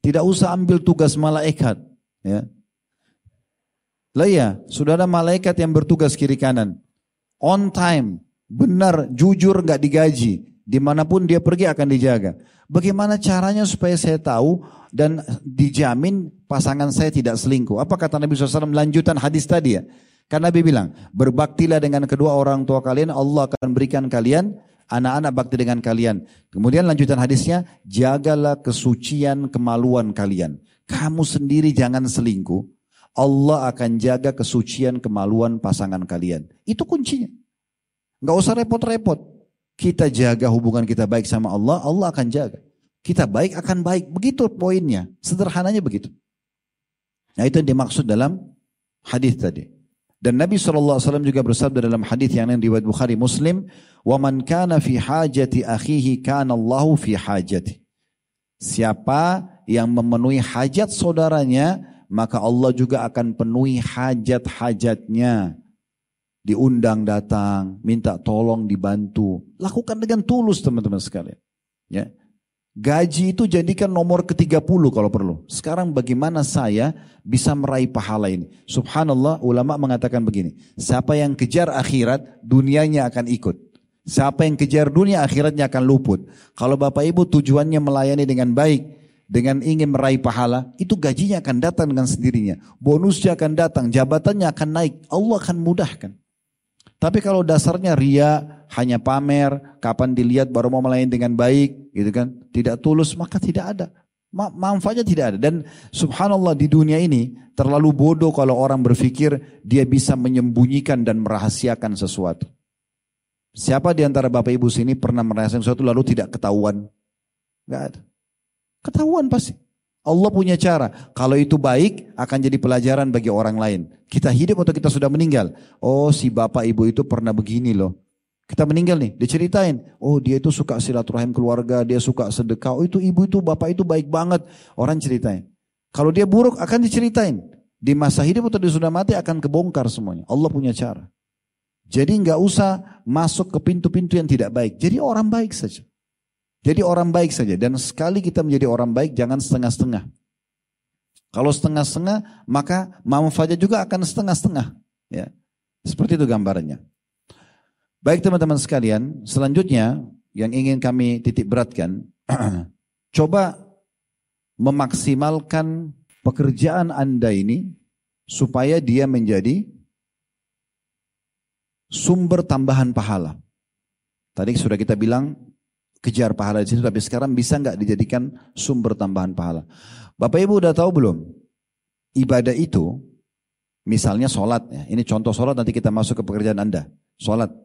Tidak usah ambil tugas malaikat. Ya. Lah ya, sudah ada malaikat yang bertugas kiri kanan. On time, benar, jujur, nggak digaji. Di mana pun dia pergi akan dijaga. Bagaimana caranya supaya saya tahu dan dijamin pasangan saya tidak selingkuh? Apa kata Nabi SAW lanjutan hadis tadi ya? Karena Nabi bilang, berbaktilah dengan kedua orang tua kalian, Allah akan berikan kalian anak-anak bakti dengan kalian. Kemudian lanjutan hadisnya, jagalah kesucian kemaluan kalian. Kamu sendiri jangan selingkuh. Allah akan jaga kesucian kemaluan pasangan kalian. Itu kuncinya. Gak usah repot-repot. Kita jaga hubungan kita baik sama Allah, Allah akan jaga. Kita baik akan baik. Begitu poinnya. Sederhananya begitu. Nah itu yang dimaksud dalam hadis tadi. Dan Nabi SAW juga bersabda dalam hadis yang lain riwayat Bukhari Muslim, "Wa man kana fi hajati akhihi kana Allahu fi hajati." Siapa yang memenuhi hajat saudaranya, maka Allah juga akan penuhi hajat-hajatnya. Diundang datang, minta tolong dibantu. Lakukan dengan tulus teman-teman sekalian. Ya. Gaji itu jadikan nomor ke-30 kalau perlu. Sekarang bagaimana saya bisa meraih pahala ini? Subhanallah ulama mengatakan begini. Siapa yang kejar akhirat dunianya akan ikut. Siapa yang kejar dunia akhiratnya akan luput. Kalau Bapak Ibu tujuannya melayani dengan baik. Dengan ingin meraih pahala. Itu gajinya akan datang dengan sendirinya. Bonusnya akan datang. Jabatannya akan naik. Allah akan mudahkan. Tapi kalau dasarnya ria, hanya pamer, kapan dilihat baru mau melayani dengan baik, gitu kan? Tidak tulus, maka tidak ada. Ma manfaatnya tidak ada. Dan subhanallah di dunia ini terlalu bodoh kalau orang berpikir dia bisa menyembunyikan dan merahasiakan sesuatu. Siapa di antara bapak ibu sini pernah merahasiakan sesuatu lalu tidak ketahuan? Gak ada. Ketahuan pasti. Allah punya cara. Kalau itu baik akan jadi pelajaran bagi orang lain. Kita hidup atau kita sudah meninggal. Oh si bapak ibu itu pernah begini loh. Kita meninggal nih, diceritain. Oh dia itu suka silaturahim keluarga, dia suka sedekah. Oh itu ibu itu, bapak itu baik banget. Orang ceritain. Kalau dia buruk akan diceritain. Di masa hidup atau di sudah mati akan kebongkar semuanya. Allah punya cara. Jadi nggak usah masuk ke pintu-pintu yang tidak baik. Jadi orang baik saja. Jadi orang baik saja. Dan sekali kita menjadi orang baik jangan setengah-setengah. Kalau setengah-setengah maka manfaatnya juga akan setengah-setengah. Ya. Seperti itu gambarannya. Baik teman-teman sekalian, selanjutnya yang ingin kami titik beratkan, coba memaksimalkan pekerjaan Anda ini supaya dia menjadi sumber tambahan pahala. Tadi sudah kita bilang kejar pahala di situ, tapi sekarang bisa nggak dijadikan sumber tambahan pahala? Bapak Ibu udah tahu belum? Ibadah itu, misalnya sholat, ya. ini contoh sholat nanti kita masuk ke pekerjaan Anda. sholat.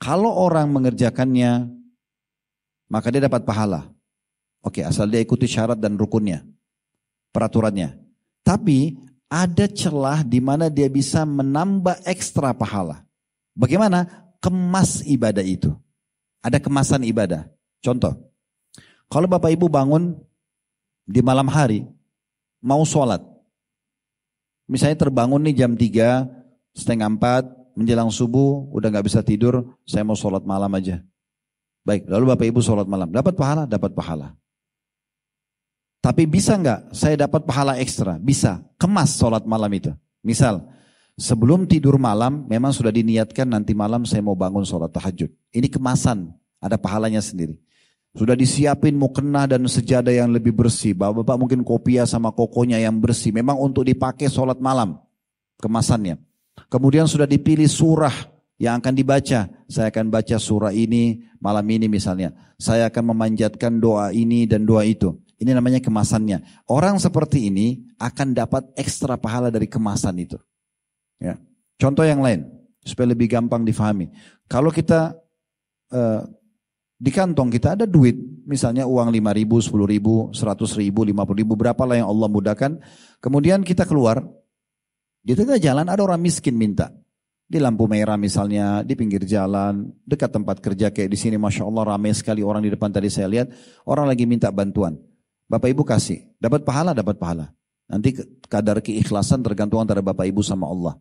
Kalau orang mengerjakannya, maka dia dapat pahala. Oke, asal dia ikuti syarat dan rukunnya, peraturannya. Tapi ada celah di mana dia bisa menambah ekstra pahala. Bagaimana? Kemas ibadah itu. Ada kemasan ibadah. Contoh, kalau Bapak Ibu bangun di malam hari, mau sholat. Misalnya terbangun nih jam 3, setengah 4, menjelang subuh, udah gak bisa tidur, saya mau sholat malam aja. Baik, lalu Bapak Ibu sholat malam. Dapat pahala? Dapat pahala. Tapi bisa nggak saya dapat pahala ekstra? Bisa. Kemas sholat malam itu. Misal, sebelum tidur malam memang sudah diniatkan nanti malam saya mau bangun sholat tahajud. Ini kemasan, ada pahalanya sendiri. Sudah disiapin mukena dan sejadah yang lebih bersih. Bapak-bapak mungkin kopiah sama kokonya yang bersih. Memang untuk dipakai sholat malam. Kemasannya. Kemudian sudah dipilih surah yang akan dibaca. Saya akan baca surah ini malam ini misalnya. Saya akan memanjatkan doa ini dan doa itu. Ini namanya kemasannya. Orang seperti ini akan dapat ekstra pahala dari kemasan itu. Ya. Contoh yang lain, supaya lebih gampang difahami. Kalau kita uh, di kantong kita ada duit, misalnya uang 5 ribu, 10 ribu, 100 ribu, 50 ribu, lah yang Allah mudahkan. Kemudian kita keluar, di tengah jalan ada orang miskin minta. Di lampu merah misalnya, di pinggir jalan, dekat tempat kerja kayak di sini Masya Allah ramai sekali orang di depan tadi saya lihat, orang lagi minta bantuan. Bapak Ibu kasih, dapat pahala, dapat pahala. Nanti kadar keikhlasan tergantung antara Bapak Ibu sama Allah.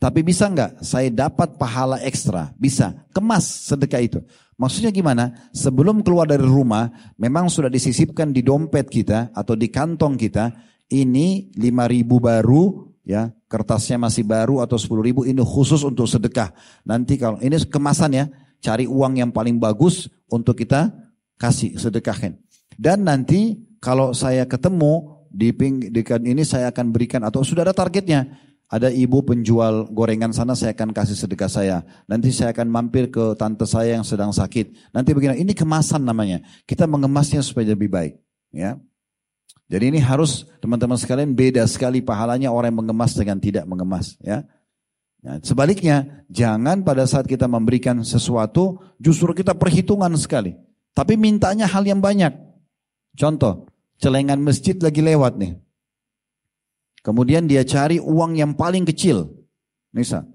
Tapi bisa nggak saya dapat pahala ekstra? Bisa, kemas sedekah itu. Maksudnya gimana? Sebelum keluar dari rumah, memang sudah disisipkan di dompet kita atau di kantong kita, ini 5 ribu baru, ya kertasnya masih baru atau 10 ribu, ini khusus untuk sedekah. Nanti kalau ini kemasan ya, cari uang yang paling bagus untuk kita kasih sedekahkan. Dan nanti kalau saya ketemu di ping di kan ini saya akan berikan atau sudah ada targetnya. Ada ibu penjual gorengan sana saya akan kasih sedekah saya. Nanti saya akan mampir ke tante saya yang sedang sakit. Nanti begini, ini kemasan namanya. Kita mengemasnya supaya lebih baik, ya. Jadi ini harus teman-teman sekalian beda sekali pahalanya orang yang mengemas dengan tidak mengemas, ya. Nah, sebaliknya, jangan pada saat kita memberikan sesuatu justru kita perhitungan sekali. Tapi mintanya hal yang banyak. Contoh, celengan masjid lagi lewat nih. Kemudian dia cari uang yang paling kecil. Misal,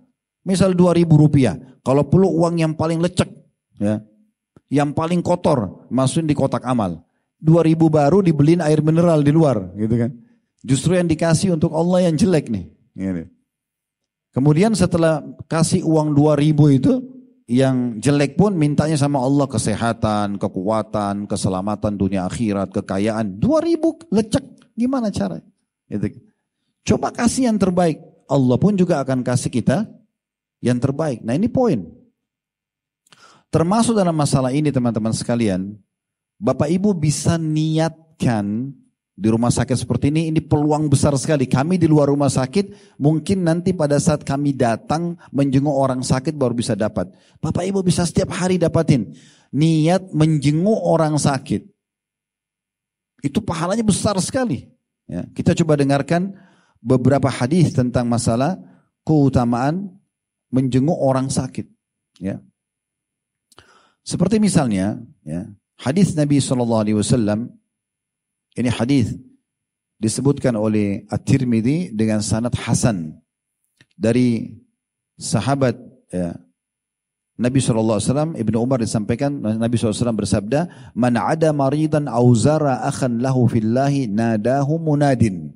misal dua ribu rupiah. Kalau perlu uang yang paling lecek, ya, yang paling kotor, masukin di kotak amal. Dua ribu baru dibeliin air mineral di luar, gitu kan. Justru yang dikasih untuk Allah yang jelek nih. Gitu. Kemudian setelah kasih uang dua ribu itu, yang jelek pun mintanya sama Allah kesehatan, kekuatan, keselamatan dunia akhirat, kekayaan. Dua ribu lecek, gimana cara? Gitu. Coba kasih yang terbaik. Allah pun juga akan kasih kita yang terbaik. Nah ini poin. Termasuk dalam masalah ini teman-teman sekalian, Bapak Ibu bisa niatkan di rumah sakit seperti ini, ini peluang besar sekali. Kami di luar rumah sakit, mungkin nanti pada saat kami datang menjenguk orang sakit baru bisa dapat. Bapak Ibu bisa setiap hari dapatin. Niat menjenguk orang sakit. Itu pahalanya besar sekali. Ya, kita coba dengarkan beberapa hadis tentang masalah keutamaan menjenguk orang sakit. Ya. Seperti misalnya, ya, hadis Nabi Shallallahu Alaihi Wasallam ini hadis disebutkan oleh At-Tirmidzi dengan sanad hasan dari sahabat ya, Nabi SAW, Ibnu Umar disampaikan, Nabi SAW bersabda, Man ada maridan auzara akhan lahu fillahi nadahu munadin.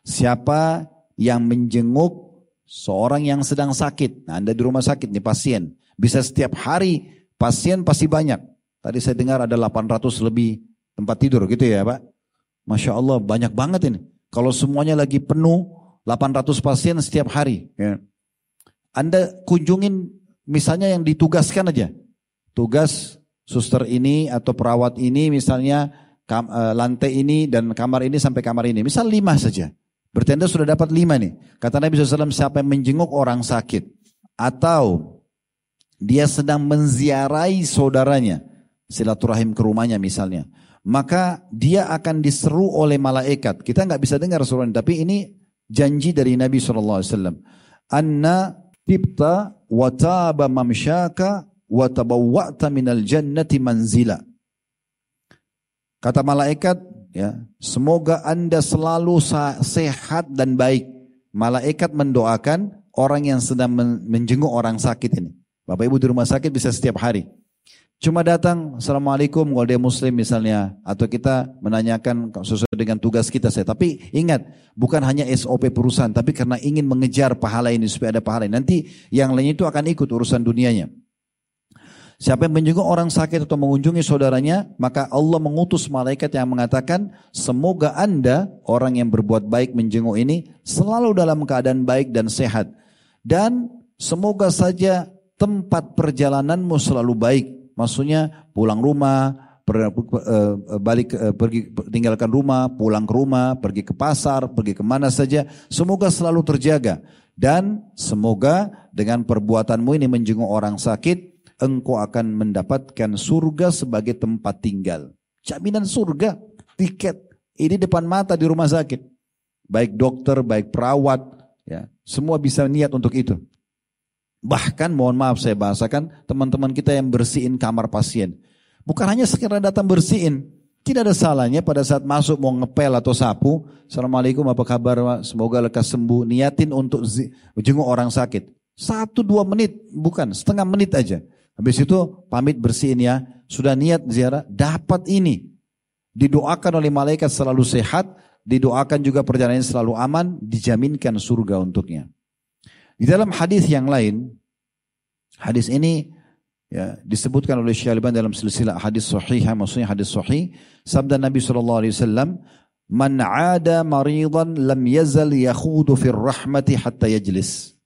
Siapa yang menjenguk seorang yang sedang sakit. Nah, anda di rumah sakit nih pasien. Bisa setiap hari pasien pasti banyak. Tadi saya dengar ada 800 lebih tempat tidur gitu ya Pak. Masya Allah banyak banget ini. Kalau semuanya lagi penuh 800 pasien setiap hari. Ya. Anda kunjungin misalnya yang ditugaskan aja. Tugas suster ini atau perawat ini misalnya kam, e, lantai ini dan kamar ini sampai kamar ini. Misal lima saja. Berarti Anda sudah dapat lima nih. Kata Nabi SAW siapa yang menjenguk orang sakit. Atau dia sedang menziarahi saudaranya. Silaturahim ke rumahnya misalnya maka dia akan diseru oleh malaikat. Kita nggak bisa dengar ini, tapi ini janji dari Nabi SAW. Anna tibta wa taba mamsyaka wa minal jannati manzila. Kata malaikat, ya, semoga Anda selalu sehat dan baik. Malaikat mendoakan orang yang sedang menjenguk orang sakit ini. Bapak Ibu di rumah sakit bisa setiap hari. Cuma datang, Assalamualaikum kalau dia muslim misalnya. Atau kita menanyakan sesuai dengan tugas kita saya. Tapi ingat, bukan hanya SOP perusahaan. Tapi karena ingin mengejar pahala ini supaya ada pahala ini. Nanti yang lain itu akan ikut urusan dunianya. Siapa yang menjenguk orang sakit atau mengunjungi saudaranya, maka Allah mengutus malaikat yang mengatakan, semoga anda, orang yang berbuat baik menjenguk ini, selalu dalam keadaan baik dan sehat. Dan semoga saja tempat perjalananmu selalu baik Maksudnya pulang rumah, eh, eh, balik eh, pergi tinggalkan rumah, pulang ke rumah, pergi ke pasar, pergi ke mana saja, semoga selalu terjaga dan semoga dengan perbuatanmu ini menjenguk orang sakit, engkau akan mendapatkan surga sebagai tempat tinggal. Jaminan surga, tiket ini depan mata di rumah sakit, baik dokter, baik perawat, ya semua bisa niat untuk itu. Bahkan mohon maaf saya bahasakan teman-teman kita yang bersihin kamar pasien. Bukan hanya sekedar datang bersihin. Tidak ada salahnya pada saat masuk mau ngepel atau sapu. Assalamualaikum apa kabar semoga lekas sembuh. Niatin untuk jenguk orang sakit. Satu dua menit bukan setengah menit aja. Habis itu pamit bersihin ya. Sudah niat ziarah dapat ini. Didoakan oleh malaikat selalu sehat. Didoakan juga perjalanan selalu aman. Dijaminkan surga untuknya. Di dalam hadis yang lain, hadis ini ya, disebutkan oleh Syekh Al-Albani dalam silsilah hadis sahih, maksudnya hadis sahih, sabda Nabi sallallahu alaihi wasallam, "Man 'ada maridan lam yazal yakhudu fir rahmati hatta yajlis."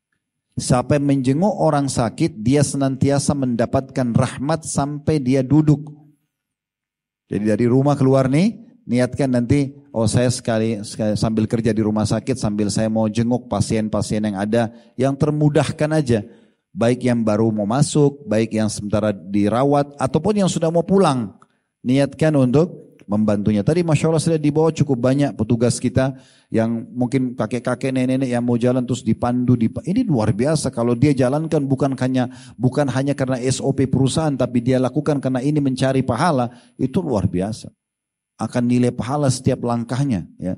Siapa yang menjenguk orang sakit, dia senantiasa mendapatkan rahmat sampai dia duduk. Jadi dari rumah keluar nih, niatkan nanti oh saya sekali, sekali sambil kerja di rumah sakit sambil saya mau jenguk pasien-pasien yang ada yang termudahkan aja. Baik yang baru mau masuk baik yang sementara dirawat ataupun yang sudah mau pulang. Niatkan untuk membantunya. Tadi masya Allah sudah dibawa cukup banyak petugas kita yang mungkin kakek-kakek nenek-nenek yang mau jalan terus dipandu dip ini luar biasa. Kalau dia jalankan bukan hanya bukan hanya karena SOP perusahaan tapi dia lakukan karena ini mencari pahala itu luar biasa akan nilai pahala setiap langkahnya ya.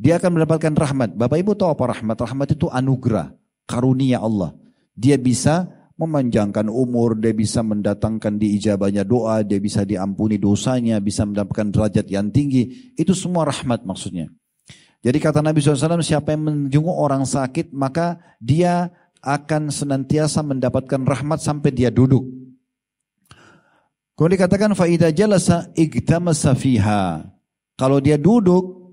Dia akan mendapatkan rahmat. Bapak Ibu tahu apa rahmat? Rahmat itu anugerah, karunia Allah. Dia bisa memanjangkan umur, dia bisa mendatangkan diijabahnya doa, dia bisa diampuni dosanya, bisa mendapatkan derajat yang tinggi. Itu semua rahmat maksudnya. Jadi kata Nabi SAW, siapa yang menjenguk orang sakit, maka dia akan senantiasa mendapatkan rahmat sampai dia duduk. Kemudian dikatakan faida jalasa igtamasa fiha. Kalau dia duduk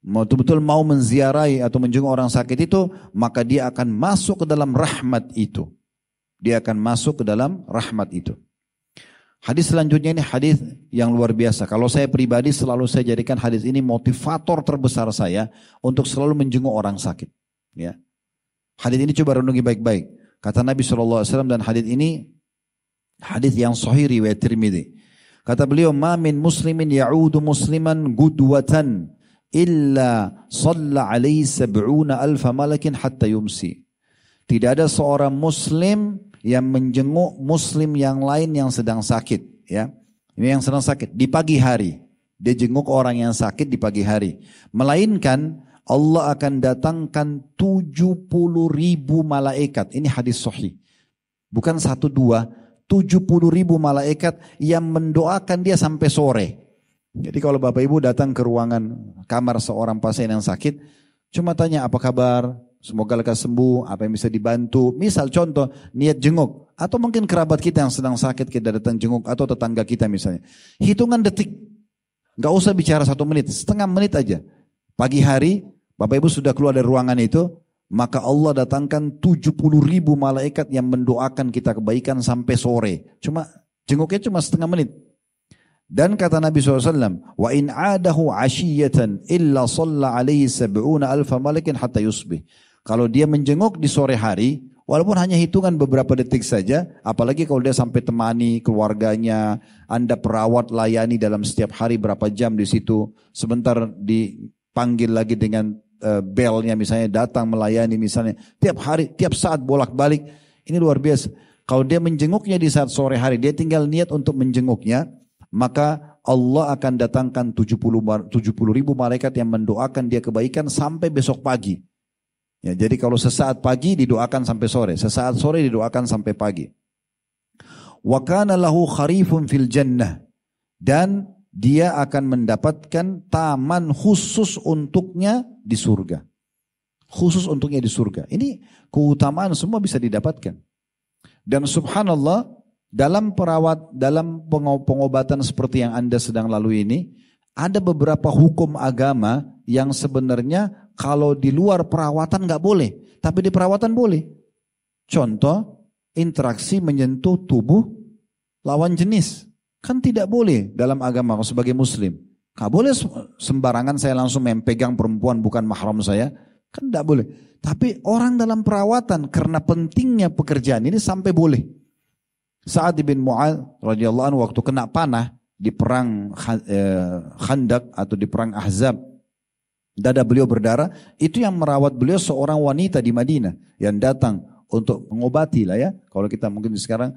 betul-betul mau menziarahi atau menjenguk orang sakit itu, maka dia akan masuk ke dalam rahmat itu. Dia akan masuk ke dalam rahmat itu. Hadis selanjutnya ini hadis yang luar biasa. Kalau saya pribadi selalu saya jadikan hadis ini motivator terbesar saya untuk selalu menjenguk orang sakit. Ya. Hadis ini coba renungi baik-baik. Kata Nabi SAW dan hadis ini Hadis yang sahih riwayat Tirmidzi. Kata beliau, "Ma min muslimin ya'udu musliman gudwatan illa salla alaihi sab'una alfa malakin hatta yumsi." Tidak ada seorang muslim yang menjenguk muslim yang lain yang sedang sakit, ya. Ini yang sedang sakit di pagi hari. Dia jenguk orang yang sakit di pagi hari. Melainkan Allah akan datangkan 70 ribu malaikat. Ini hadis sahih. Bukan satu dua, 70 ribu malaikat yang mendoakan dia sampai sore. Jadi kalau Bapak Ibu datang ke ruangan kamar seorang pasien yang sakit, cuma tanya apa kabar, semoga lekas sembuh, apa yang bisa dibantu. Misal contoh, niat jenguk. Atau mungkin kerabat kita yang sedang sakit kita datang jenguk, atau tetangga kita misalnya. Hitungan detik, Gak usah bicara satu menit, setengah menit aja. Pagi hari, Bapak Ibu sudah keluar dari ruangan itu, maka Allah datangkan 70 ribu malaikat yang mendoakan kita kebaikan sampai sore. Cuma jenguknya cuma setengah menit. Dan kata Nabi SAW, wa in adahu ashiyatan illa salla alaihi sab'una alfa malakin hatta yusbih. Kalau dia menjenguk di sore hari, walaupun hanya hitungan beberapa detik saja, apalagi kalau dia sampai temani keluarganya, anda perawat layani dalam setiap hari berapa jam di situ, sebentar dipanggil lagi dengan uh, belnya misalnya datang melayani misalnya tiap hari, tiap saat bolak-balik. Ini luar biasa. Kalau dia menjenguknya di saat sore hari, dia tinggal niat untuk menjenguknya, maka Allah akan datangkan 70, 70 ribu malaikat yang mendoakan dia kebaikan sampai besok pagi. Ya, jadi kalau sesaat pagi didoakan sampai sore, sesaat sore didoakan sampai pagi. Wa kana lahu kharifun fil jannah dan dia akan mendapatkan taman khusus untuknya di surga. Khusus untuknya di surga. Ini keutamaan semua bisa didapatkan. Dan subhanallah dalam perawat dalam pengobatan seperti yang Anda sedang lalui ini ada beberapa hukum agama yang sebenarnya kalau di luar perawatan nggak boleh, tapi di perawatan boleh. Contoh, interaksi menyentuh tubuh lawan jenis. Kan tidak boleh dalam agama sebagai muslim. Gak boleh sembarangan saya langsung mempegang perempuan bukan mahram saya. Kan tidak boleh. Tapi orang dalam perawatan karena pentingnya pekerjaan ini sampai boleh. Saat bin Mu'ad radhiyallahu anhu waktu kena panah di perang eh, Khandak atau di perang Ahzab dada beliau berdarah, itu yang merawat beliau seorang wanita di Madinah yang datang untuk mengobati lah ya. Kalau kita mungkin sekarang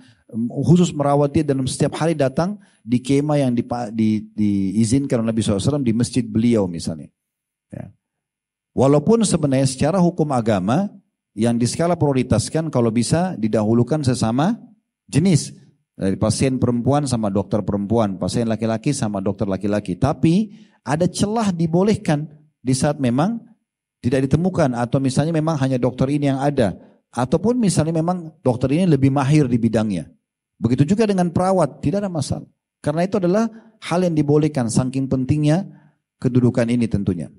khusus merawat dia dalam setiap hari datang di kema yang di, di, diizinkan oleh Nabi SAW di masjid beliau misalnya. Ya. Walaupun sebenarnya secara hukum agama yang diskala prioritaskan kalau bisa didahulukan sesama jenis dari pasien perempuan sama dokter perempuan, pasien laki-laki sama dokter laki-laki. Tapi ada celah dibolehkan di saat memang tidak ditemukan atau misalnya memang hanya dokter ini yang ada ataupun misalnya memang dokter ini lebih mahir di bidangnya. Begitu juga dengan perawat, tidak ada masalah. Karena itu adalah hal yang dibolehkan saking pentingnya kedudukan ini tentunya.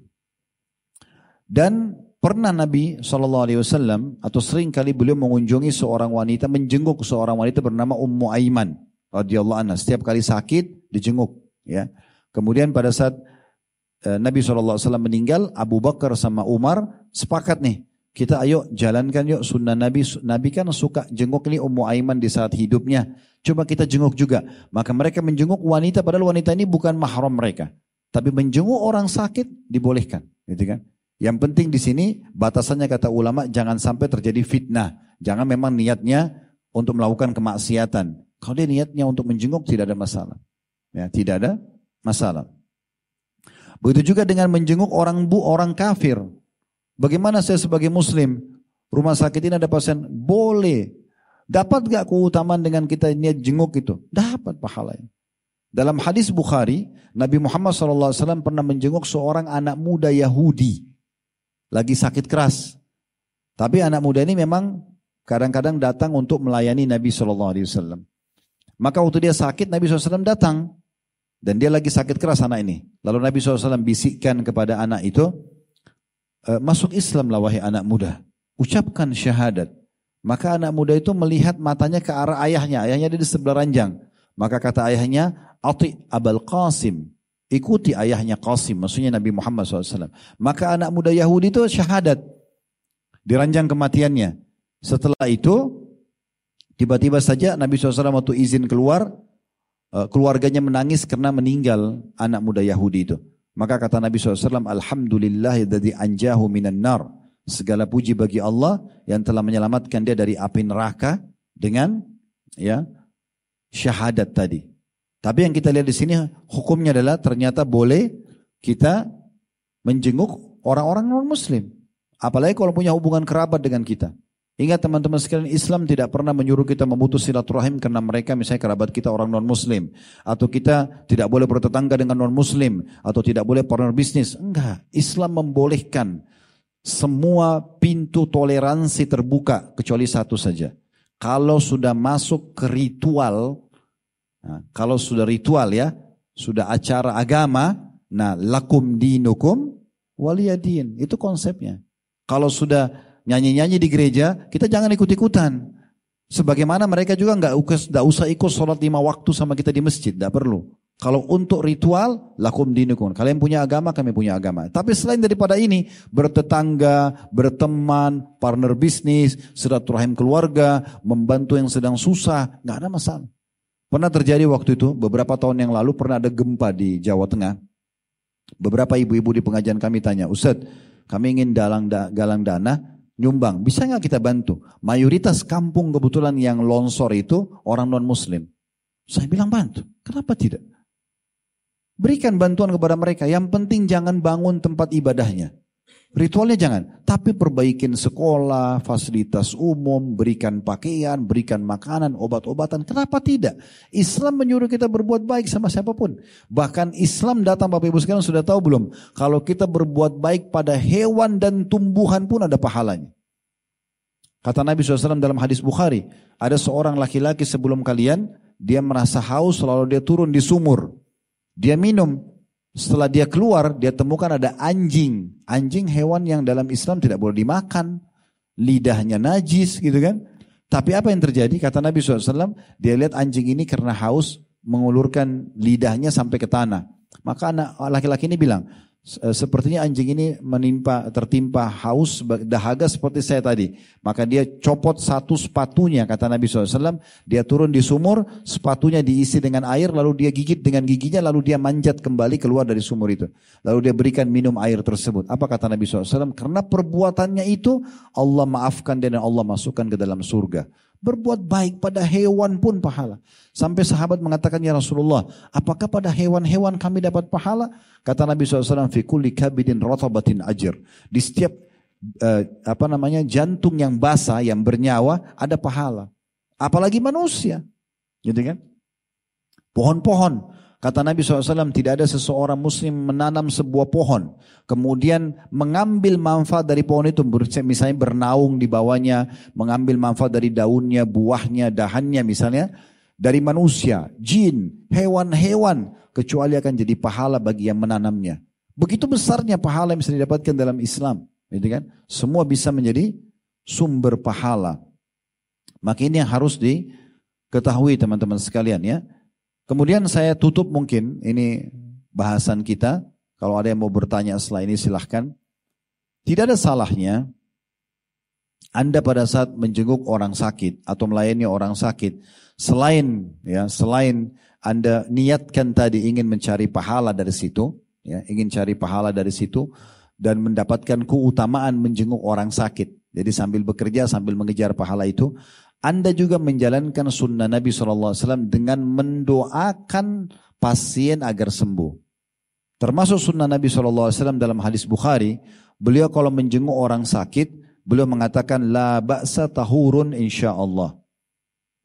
Dan pernah Nabi SAW atau sering kali beliau mengunjungi seorang wanita, menjenguk seorang wanita bernama Ummu Aiman radhiyallahu anha. Setiap kali sakit dijenguk, ya. Kemudian pada saat Eh, Nabi SAW meninggal, Abu Bakar sama Umar sepakat nih. Kita ayo jalankan yuk sunnah Nabi. Nabi kan suka jenguk ini Ummu Aiman di saat hidupnya. Coba kita jenguk juga. Maka mereka menjenguk wanita padahal wanita ini bukan mahram mereka. Tapi menjenguk orang sakit dibolehkan. Gitu kan? Yang penting di sini batasannya kata ulama jangan sampai terjadi fitnah. Jangan memang niatnya untuk melakukan kemaksiatan. Kalau dia niatnya untuk menjenguk tidak ada masalah. Ya, tidak ada masalah. Begitu juga dengan menjenguk orang bu, orang kafir. Bagaimana saya sebagai muslim, rumah sakit ini ada pasien, boleh. Dapat gak keutamaan dengan kita niat jenguk itu? Dapat pahalanya. Dalam hadis Bukhari, Nabi Muhammad SAW pernah menjenguk seorang anak muda Yahudi. Lagi sakit keras. Tapi anak muda ini memang kadang-kadang datang untuk melayani Nabi SAW. Maka waktu dia sakit, Nabi SAW datang. Dan dia lagi sakit keras anak ini. Lalu Nabi SAW bisikkan kepada anak itu, masuk Islam lah wahai anak muda. Ucapkan syahadat. Maka anak muda itu melihat matanya ke arah ayahnya. Ayahnya ada di sebelah ranjang. Maka kata ayahnya, Ati Abal Qasim. Ikuti ayahnya Qasim. Maksudnya Nabi Muhammad SAW. Maka anak muda Yahudi itu syahadat. Di ranjang kematiannya. Setelah itu, tiba-tiba saja Nabi SAW waktu izin keluar, Eh, keluarganya menangis karena meninggal anak muda Yahudi itu. Maka kata Nabi SAW, Alhamdulillah dari anjahu minan nar. Segala puji bagi Allah yang telah menyelamatkan dia dari api neraka dengan ya syahadat tadi. Tapi yang kita lihat di sini hukumnya adalah ternyata boleh kita menjenguk orang-orang non muslim. Apalagi kalau punya hubungan kerabat dengan kita. Ingat teman-teman sekalian, Islam tidak pernah menyuruh kita memutus silaturahim karena mereka misalnya kerabat kita orang non-muslim. Atau kita tidak boleh bertetangga dengan non-muslim. Atau tidak boleh partner bisnis. Enggak, Islam membolehkan semua pintu toleransi terbuka kecuali satu saja. Kalau sudah masuk ke ritual, nah, kalau sudah ritual ya, sudah acara agama, nah lakum dinukum waliyadin. Itu konsepnya. Kalau sudah nyanyi-nyanyi di gereja, kita jangan ikut-ikutan. Sebagaimana mereka juga nggak nggak usah ikut sholat lima waktu sama kita di masjid, tidak perlu. Kalau untuk ritual, lakum dinukum. Kalian punya agama, kami punya agama. Tapi selain daripada ini, bertetangga, berteman, partner bisnis, silaturahim keluarga, membantu yang sedang susah, nggak ada masalah. Pernah terjadi waktu itu, beberapa tahun yang lalu pernah ada gempa di Jawa Tengah. Beberapa ibu-ibu di pengajian kami tanya, Ustadz, kami ingin dalang da, galang dana, nyumbang. Bisa nggak kita bantu? Mayoritas kampung kebetulan yang longsor itu orang non muslim. Saya bilang bantu. Kenapa tidak? Berikan bantuan kepada mereka. Yang penting jangan bangun tempat ibadahnya. Ritualnya jangan, tapi perbaikin sekolah, fasilitas umum, berikan pakaian, berikan makanan, obat-obatan. Kenapa tidak? Islam menyuruh kita berbuat baik sama siapa pun. Bahkan Islam datang Bapak Ibu sekarang sudah tahu belum? Kalau kita berbuat baik pada hewan dan tumbuhan pun ada pahalanya. Kata Nabi SAW dalam hadis Bukhari, ada seorang laki-laki sebelum kalian, dia merasa haus lalu dia turun di sumur. Dia minum, setelah dia keluar, dia temukan ada anjing. Anjing hewan yang dalam Islam tidak boleh dimakan. Lidahnya najis gitu kan. Tapi apa yang terjadi? Kata Nabi SAW, dia lihat anjing ini karena haus mengulurkan lidahnya sampai ke tanah. Maka anak laki-laki ini bilang, sepertinya anjing ini menimpa tertimpa haus dahaga seperti saya tadi. Maka dia copot satu sepatunya kata Nabi SAW dia turun di sumur sepatunya diisi dengan air lalu dia gigit dengan giginya lalu dia manjat kembali keluar dari sumur itu. Lalu dia berikan minum air tersebut. Apa kata Nabi SAW karena perbuatannya itu Allah maafkan dia dan Allah masukkan ke dalam surga Berbuat baik pada hewan pun pahala. Sampai sahabat mengatakan, Ya Rasulullah, apakah pada hewan-hewan kami dapat pahala? Kata Nabi SAW, Fikuli kabidin rotabatin ajir. Di setiap uh, apa namanya jantung yang basah, yang bernyawa, ada pahala. Apalagi manusia. Gitu kan? Pohon-pohon. Kata Nabi SAW, tidak ada seseorang muslim menanam sebuah pohon. Kemudian mengambil manfaat dari pohon itu. Misalnya bernaung di bawahnya. Mengambil manfaat dari daunnya, buahnya, dahannya misalnya. Dari manusia, jin, hewan-hewan. Kecuali akan jadi pahala bagi yang menanamnya. Begitu besarnya pahala yang bisa didapatkan dalam Islam. Gitu kan? Semua bisa menjadi sumber pahala. Maka ini yang harus diketahui teman-teman sekalian ya. Kemudian saya tutup mungkin ini bahasan kita. Kalau ada yang mau bertanya setelah ini silahkan. Tidak ada salahnya Anda pada saat menjenguk orang sakit atau melayani orang sakit selain ya selain Anda niatkan tadi ingin mencari pahala dari situ ya ingin cari pahala dari situ dan mendapatkan keutamaan menjenguk orang sakit. Jadi sambil bekerja sambil mengejar pahala itu anda juga menjalankan sunnah Nabi SAW dengan mendoakan pasien agar sembuh. Termasuk sunnah Nabi SAW dalam hadis Bukhari, beliau kalau menjenguk orang sakit, beliau mengatakan la ba'sa tahurun insya Allah.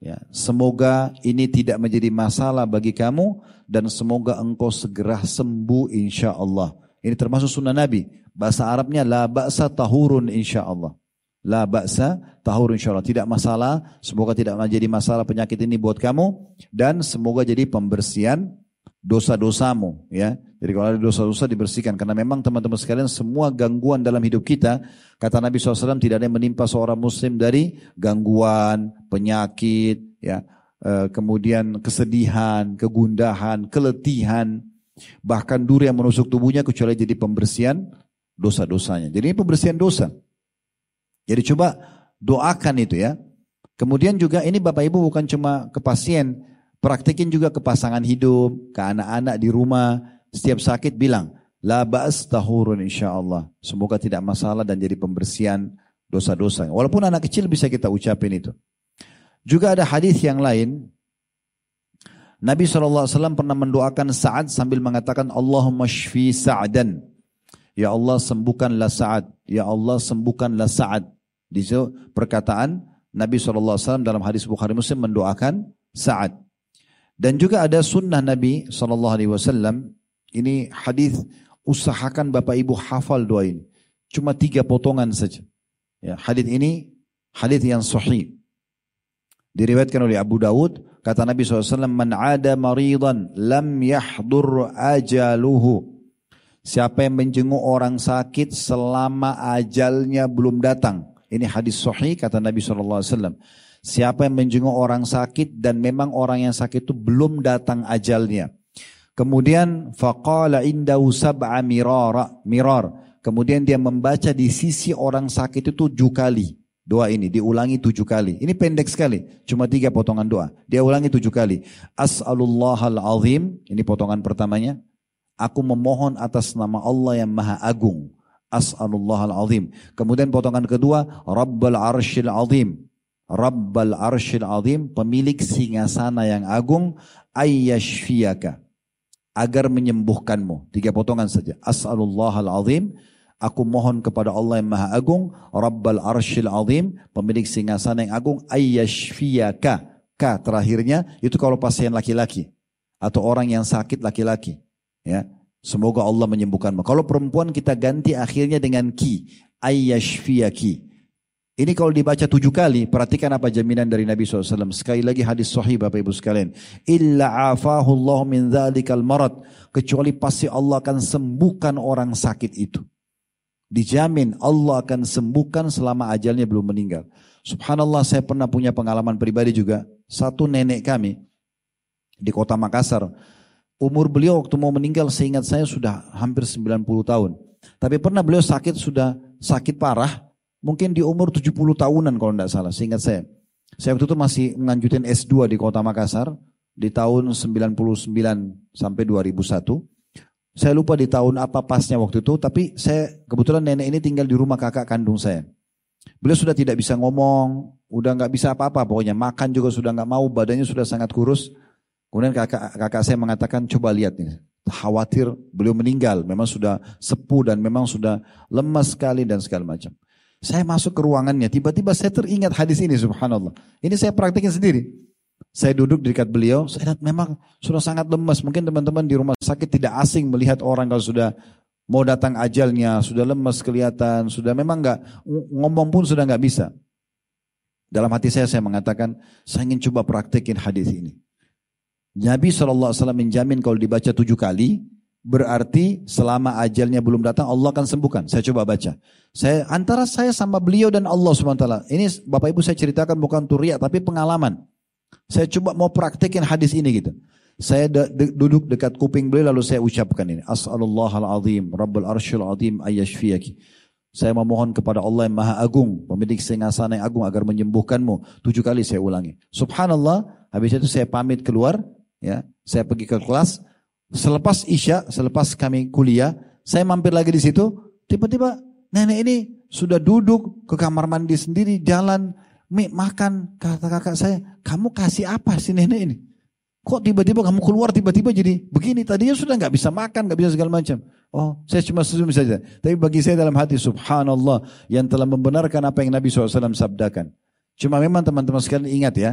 Ya, semoga ini tidak menjadi masalah bagi kamu dan semoga engkau segera sembuh insya Allah. Ini termasuk sunnah Nabi. Bahasa Arabnya la ba'sa tahurun insya Allah. La ba'sa tahur insyaAllah. Tidak masalah. Semoga tidak menjadi masalah penyakit ini buat kamu. Dan semoga jadi pembersihan dosa-dosamu. ya. Jadi kalau ada dosa-dosa dibersihkan. Karena memang teman-teman sekalian semua gangguan dalam hidup kita. Kata Nabi SAW tidak ada yang menimpa seorang muslim dari gangguan, penyakit, ya, e, kemudian kesedihan, kegundahan, keletihan. Bahkan duri yang menusuk tubuhnya kecuali jadi pembersihan dosa-dosanya. Jadi ini pembersihan dosa. Jadi coba doakan itu ya. Kemudian juga ini Bapak Ibu bukan cuma ke pasien, praktikin juga ke pasangan hidup, ke anak-anak di rumah. Setiap sakit bilang, la tahurun insya Allah. Semoga tidak masalah dan jadi pembersihan dosa-dosa. Walaupun anak kecil bisa kita ucapin itu. Juga ada hadis yang lain. Nabi SAW pernah mendoakan Sa'ad sambil mengatakan Allahumma shfi Sa'dan. Ya Allah sembuhkanlah Sa'ad. Ya Allah sembuhkanlah Sa'ad. Di situ perkataan Nabi SAW dalam hadis Bukhari Muslim mendoakan Sa'ad. Dan juga ada sunnah Nabi SAW. Ini hadis usahakan Bapak Ibu hafal doa ini. Cuma tiga potongan saja. Ya, hadis ini hadis yang sahih. Diriwayatkan oleh Abu Dawud, kata Nabi SAW, Man ada maridan lam yahdur ajaluhu. Siapa yang menjenguk orang sakit selama ajalnya belum datang. Ini hadis sahih kata Nabi SAW. Siapa yang menjenguk orang sakit dan memang orang yang sakit itu belum datang ajalnya. Kemudian faqala indahu sab'a mirara mirar. Kemudian dia membaca di sisi orang sakit itu tujuh kali. Doa ini diulangi tujuh kali. Ini pendek sekali. Cuma tiga potongan doa. Dia ulangi tujuh kali. As'alullahal azim. Ini potongan pertamanya. Aku memohon atas nama Allah yang maha agung As'alullah al-azim. Kemudian potongan kedua, Rabbal arshil azim. Rabbal arshil azim, pemilik singasana yang agung, ayyashfiyaka. Agar menyembuhkanmu. Tiga potongan saja. As'alullah al-azim. Aku mohon kepada Allah yang maha agung. Rabbal arshil azim. Pemilik singasana yang agung. Ayyashfiyaka. K terakhirnya itu kalau pasien laki-laki. Atau orang yang sakit laki-laki. Ya, Semoga Allah menyembuhkanmu. Kalau perempuan kita ganti akhirnya dengan ki. Ayyashfiyaki. Ini kalau dibaca tujuh kali, perhatikan apa jaminan dari Nabi SAW. Sekali lagi hadis sahih Bapak Ibu sekalian. Illa afahu Allah min dhalikal marad. Kecuali pasti Allah akan sembuhkan orang sakit itu. Dijamin Allah akan sembuhkan selama ajalnya belum meninggal. Subhanallah saya pernah punya pengalaman pribadi juga. Satu nenek kami di kota Makassar Umur beliau waktu mau meninggal seingat saya sudah hampir 90 tahun. Tapi pernah beliau sakit sudah sakit parah. Mungkin di umur 70 tahunan kalau tidak salah seingat saya. Saya waktu itu masih menganjutin S2 di kota Makassar. Di tahun 99 sampai 2001. Saya lupa di tahun apa pasnya waktu itu. Tapi saya kebetulan nenek ini tinggal di rumah kakak kandung saya. Beliau sudah tidak bisa ngomong. Udah nggak bisa apa-apa pokoknya. Makan juga sudah nggak mau. Badannya sudah sangat kurus. Kemudian kakak, kakak saya mengatakan coba lihat nih. Khawatir beliau meninggal. Memang sudah sepuh dan memang sudah lemas sekali dan segala macam. Saya masuk ke ruangannya. Tiba-tiba saya teringat hadis ini subhanallah. Ini saya praktikin sendiri. Saya duduk di dekat beliau. Saya lihat memang sudah sangat lemas. Mungkin teman-teman di rumah sakit tidak asing melihat orang kalau sudah mau datang ajalnya. Sudah lemas kelihatan. Sudah memang nggak ngomong pun sudah nggak bisa. Dalam hati saya saya mengatakan saya ingin coba praktekin hadis ini. Nabi SAW menjamin kalau dibaca tujuh kali, berarti selama ajalnya belum datang Allah akan sembuhkan. Saya coba baca. Saya antara saya sama beliau dan Allah SWT. Ini Bapak Ibu saya ceritakan bukan turiak tapi pengalaman. Saya coba mau praktekin hadis ini gitu. Saya de de duduk dekat kuping beliau lalu saya ucapkan ini. As'alallahal-azim, Rabbul arshil azim ayyashfiyaki. Saya memohon kepada Allah yang maha agung, pemilik singgasana yang agung agar menyembuhkanmu. Tujuh kali saya ulangi. Subhanallah, habis itu saya pamit keluar, Ya, saya pergi ke kelas. Selepas isya, selepas kami kuliah, saya mampir lagi di situ. Tiba-tiba nenek ini sudah duduk ke kamar mandi sendiri, jalan, mie, makan. Kata kakak saya, kamu kasih apa sih nenek ini? Kok tiba-tiba kamu keluar tiba-tiba jadi begini? Tadinya sudah nggak bisa makan, nggak bisa segala macam. Oh, saya cuma senyum saja. Tapi bagi saya dalam hati, subhanallah, yang telah membenarkan apa yang Nabi SAW sabdakan. Cuma memang teman-teman sekalian ingat ya,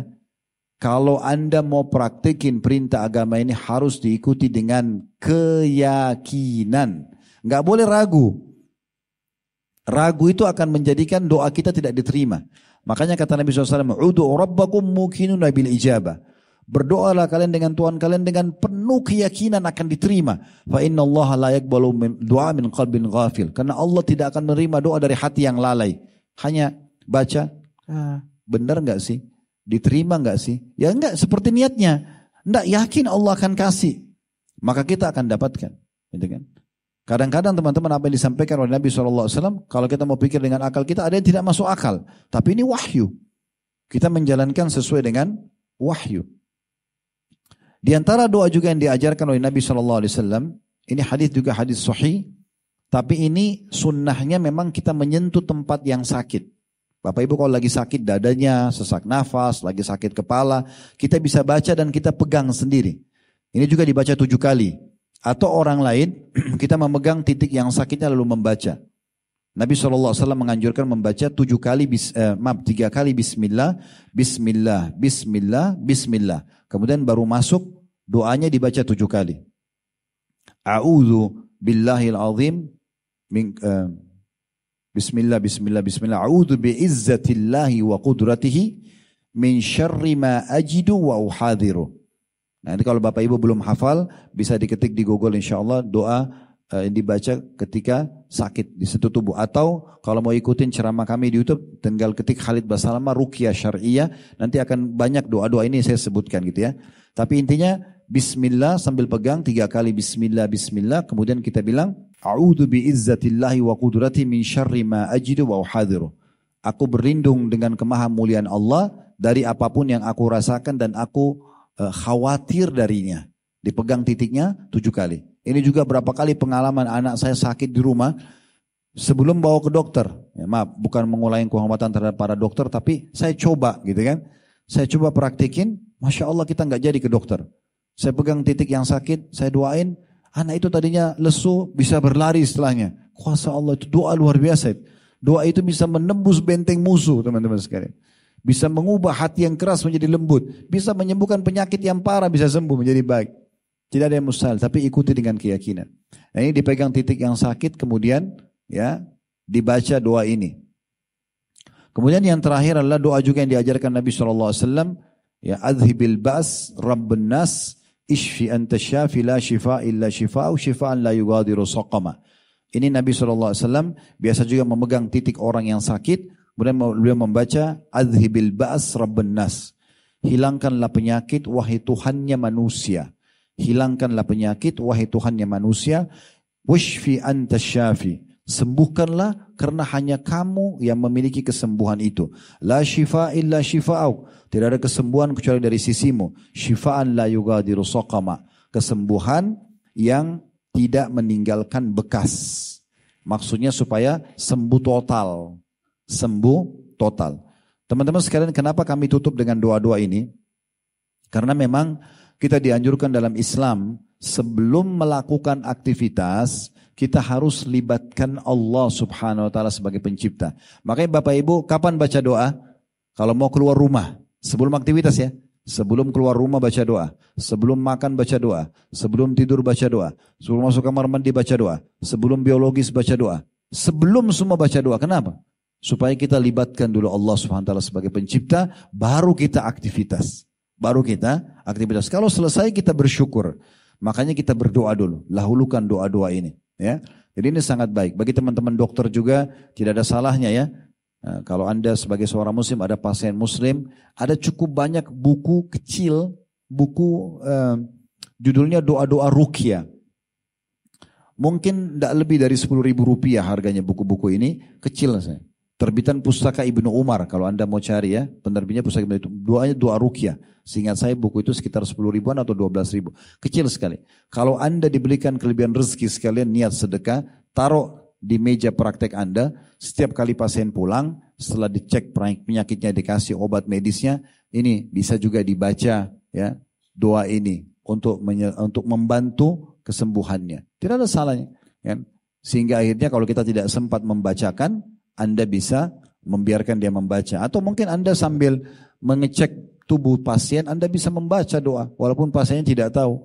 kalau Anda mau praktekin perintah agama ini harus diikuti dengan keyakinan. Nggak boleh ragu. Ragu itu akan menjadikan doa kita tidak diterima. Makanya kata Nabi SAW, Udu rabbakum mukinu nabil ijabah. Berdoalah kalian dengan Tuhan kalian dengan penuh keyakinan akan diterima. Fa inna Allah la yakbalu doa min qalbin ghafil. Karena Allah tidak akan menerima doa dari hati yang lalai. Hanya baca, ah, benar nggak sih? Diterima nggak sih? Ya enggak, seperti niatnya. Enggak yakin Allah akan kasih. Maka kita akan dapatkan. Gitu kan? Kadang-kadang teman-teman apa yang disampaikan oleh Nabi SAW, kalau kita mau pikir dengan akal kita, ada yang tidak masuk akal. Tapi ini wahyu. Kita menjalankan sesuai dengan wahyu. Di antara doa juga yang diajarkan oleh Nabi SAW, ini hadis juga hadis sahih, tapi ini sunnahnya memang kita menyentuh tempat yang sakit. Bapak Ibu kalau lagi sakit dadanya, sesak nafas, lagi sakit kepala, kita bisa baca dan kita pegang sendiri. Ini juga dibaca tujuh kali. Atau orang lain, kita memegang titik yang sakitnya lalu membaca. Nabi SAW menganjurkan membaca tujuh kali, bis, eh, maaf, tiga kali Bismillah, Bismillah, Bismillah, Bismillah. Kemudian baru masuk, doanya dibaca tujuh kali. A'udhu billahil azim, min, uh, Bismillah, bismillah, bismillah. A'udhu bi'izzatillahi wa qudratihi min syarri ma ajidu wa uhadiru. Nah ini kalau Bapak Ibu belum hafal, bisa diketik di Google insya Allah doa uh, yang dibaca ketika sakit di situ tubuh. Atau kalau mau ikutin ceramah kami di Youtube, tinggal ketik Khalid Basalama Rukia Syariah. Nanti akan banyak doa-doa ini saya sebutkan gitu ya. Tapi intinya Bismillah sambil pegang tiga kali Bismillah, Bismillah. Kemudian kita bilang A'udhu bi'izzatillahi wa qudrati min syarri ma ajidu wa uhadiru. Aku berlindung dengan kemahamuliaan Allah dari apa pun yang aku rasakan dan aku uh, khawatir darinya. Dipegang titiknya tujuh kali. Ini juga berapa kali pengalaman anak saya sakit di rumah. sebelum bawa ke dokter. Ya, maaf, bukan mengulangi kehormatan terhadap para dokter, tapi saya coba gitu kan. Saya coba praktikin, Masya Allah kita nggak jadi ke dokter. Saya pegang titik yang sakit, saya doain, anak itu tadinya lesu, bisa berlari setelahnya. Kuasa Allah itu doa luar biasa. Doa itu bisa menembus benteng musuh teman-teman sekalian. Bisa mengubah hati yang keras menjadi lembut. Bisa menyembuhkan penyakit yang parah bisa sembuh menjadi baik. Tidak ada yang mustahil, tapi ikuti dengan keyakinan. Nah, ini dipegang titik yang sakit, kemudian ya dibaca doa ini. Kemudian yang terakhir adalah doa juga yang diajarkan Nabi SAW. Ya adhibil bas rabbun nas ishfi anta syafi la shifa illa shifa'u shifa'an la yugadiru saqama. Ini Nabi SAW biasa juga memegang titik orang yang sakit. Kemudian beliau membaca adhibil bas rabbun nas. Hilangkanlah penyakit wahai Tuhannya manusia. Hilangkanlah penyakit wahai Tuhannya manusia. Washfi anta syafi Sembuhkanlah karena hanya kamu yang memiliki kesembuhan itu. La shifa illa shifa'au. Tidak ada kesembuhan kecuali dari sisimu. Shifa'an la yugadiru soqama. Kesembuhan yang tidak meninggalkan bekas. Maksudnya supaya sembuh total. Sembuh total. Teman-teman sekalian kenapa kami tutup dengan doa-doa ini? Karena memang kita dianjurkan dalam Islam sebelum melakukan aktivitas kita harus libatkan Allah subhanahu wa ta'ala sebagai pencipta. Makanya Bapak Ibu kapan baca doa? Kalau mau keluar rumah, sebelum aktivitas ya. Sebelum keluar rumah baca doa, sebelum makan baca doa, sebelum tidur baca doa, sebelum masuk kamar mandi baca doa, sebelum biologis baca doa. Sebelum semua baca doa. Kenapa? Supaya kita libatkan dulu Allah Subhanahu wa taala sebagai pencipta, baru kita aktivitas. Baru kita aktivitas. Kalau selesai kita bersyukur. Makanya kita berdoa dulu. Lahulukan doa-doa ini. Ya, jadi ini sangat baik. Bagi teman-teman dokter juga tidak ada salahnya ya. Nah, kalau anda sebagai seorang muslim ada pasien muslim, ada cukup banyak buku kecil, buku eh, judulnya doa-doa rukia. Mungkin tidak lebih dari 10 ribu rupiah harganya buku-buku ini, kecil saya. Terbitan Pustaka Ibnu Umar, kalau anda mau cari ya, penerbitnya Pustaka Ibnu Umar, doanya doa rukia. Seingat saya buku itu sekitar 10 ribuan atau 12 ribu. Kecil sekali. Kalau anda diberikan kelebihan rezeki sekalian niat sedekah, taruh di meja praktek anda, setiap kali pasien pulang, setelah dicek penyakitnya, dikasih obat medisnya, ini bisa juga dibaca ya doa ini untuk untuk membantu kesembuhannya. Tidak ada salahnya. Ya. Sehingga akhirnya kalau kita tidak sempat membacakan, anda bisa membiarkan dia membaca. Atau mungkin Anda sambil mengecek tubuh pasien, Anda bisa membaca doa. Walaupun pasiennya tidak tahu.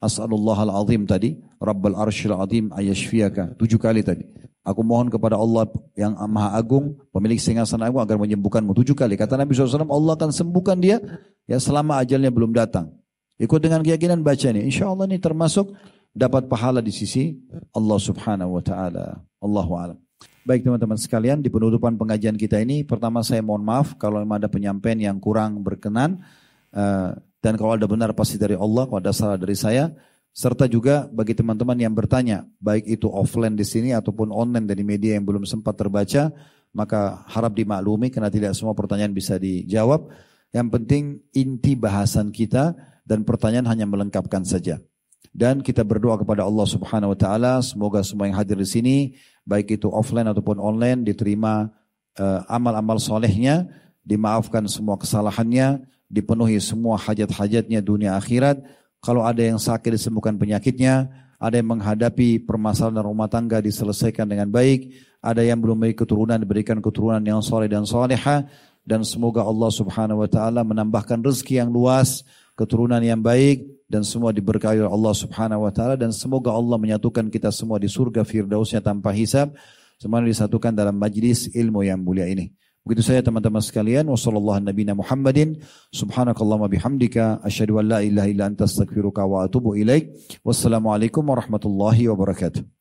As'alullah al-azim tadi, Rabbal arshil azim ayashfiyaka. Tujuh kali tadi. Aku mohon kepada Allah yang maha agung, pemilik singgasana agung agar menyembuhkanmu. Tujuh kali. Kata Nabi SAW, Allah akan sembuhkan dia ya selama ajalnya belum datang. Ikut dengan keyakinan baca ini. Insya Allah ini termasuk dapat pahala di sisi Allah subhanahu wa ta'ala. Allahu alam. Baik teman-teman sekalian, di penutupan pengajian kita ini, pertama saya mohon maaf kalau memang ada penyampaian yang kurang berkenan. Uh, dan kalau ada benar pasti dari Allah, kalau ada salah dari saya. Serta juga bagi teman-teman yang bertanya, baik itu offline di sini ataupun online dari media yang belum sempat terbaca, maka harap dimaklumi karena tidak semua pertanyaan bisa dijawab. Yang penting inti bahasan kita dan pertanyaan hanya melengkapkan saja. Dan kita berdoa kepada Allah Subhanahu wa taala semoga semua yang hadir di sini baik itu offline ataupun online diterima uh, amal-amal solehnya, dimaafkan semua kesalahannya, dipenuhi semua hajat-hajatnya dunia akhirat. Kalau ada yang sakit disembuhkan penyakitnya, ada yang menghadapi permasalahan rumah tangga diselesaikan dengan baik, ada yang belum memiliki keturunan diberikan keturunan yang soleh dan soleha, dan semoga Allah Subhanahu wa taala menambahkan rezeki yang luas, keturunan yang baik dan semua diberkahi oleh Allah Subhanahu wa taala dan semoga Allah menyatukan kita semua di surga firdausnya tanpa hisab semua disatukan dalam majlis ilmu yang mulia ini. Begitu saja teman-teman sekalian. Wassalamualaikum Muhammadin. Subhanakallahumma bihamdika. Asyhadu an la ilaha illa anta astaghfiruka wa atubu ilaik. Wassalamualaikum warahmatullahi wabarakatuh.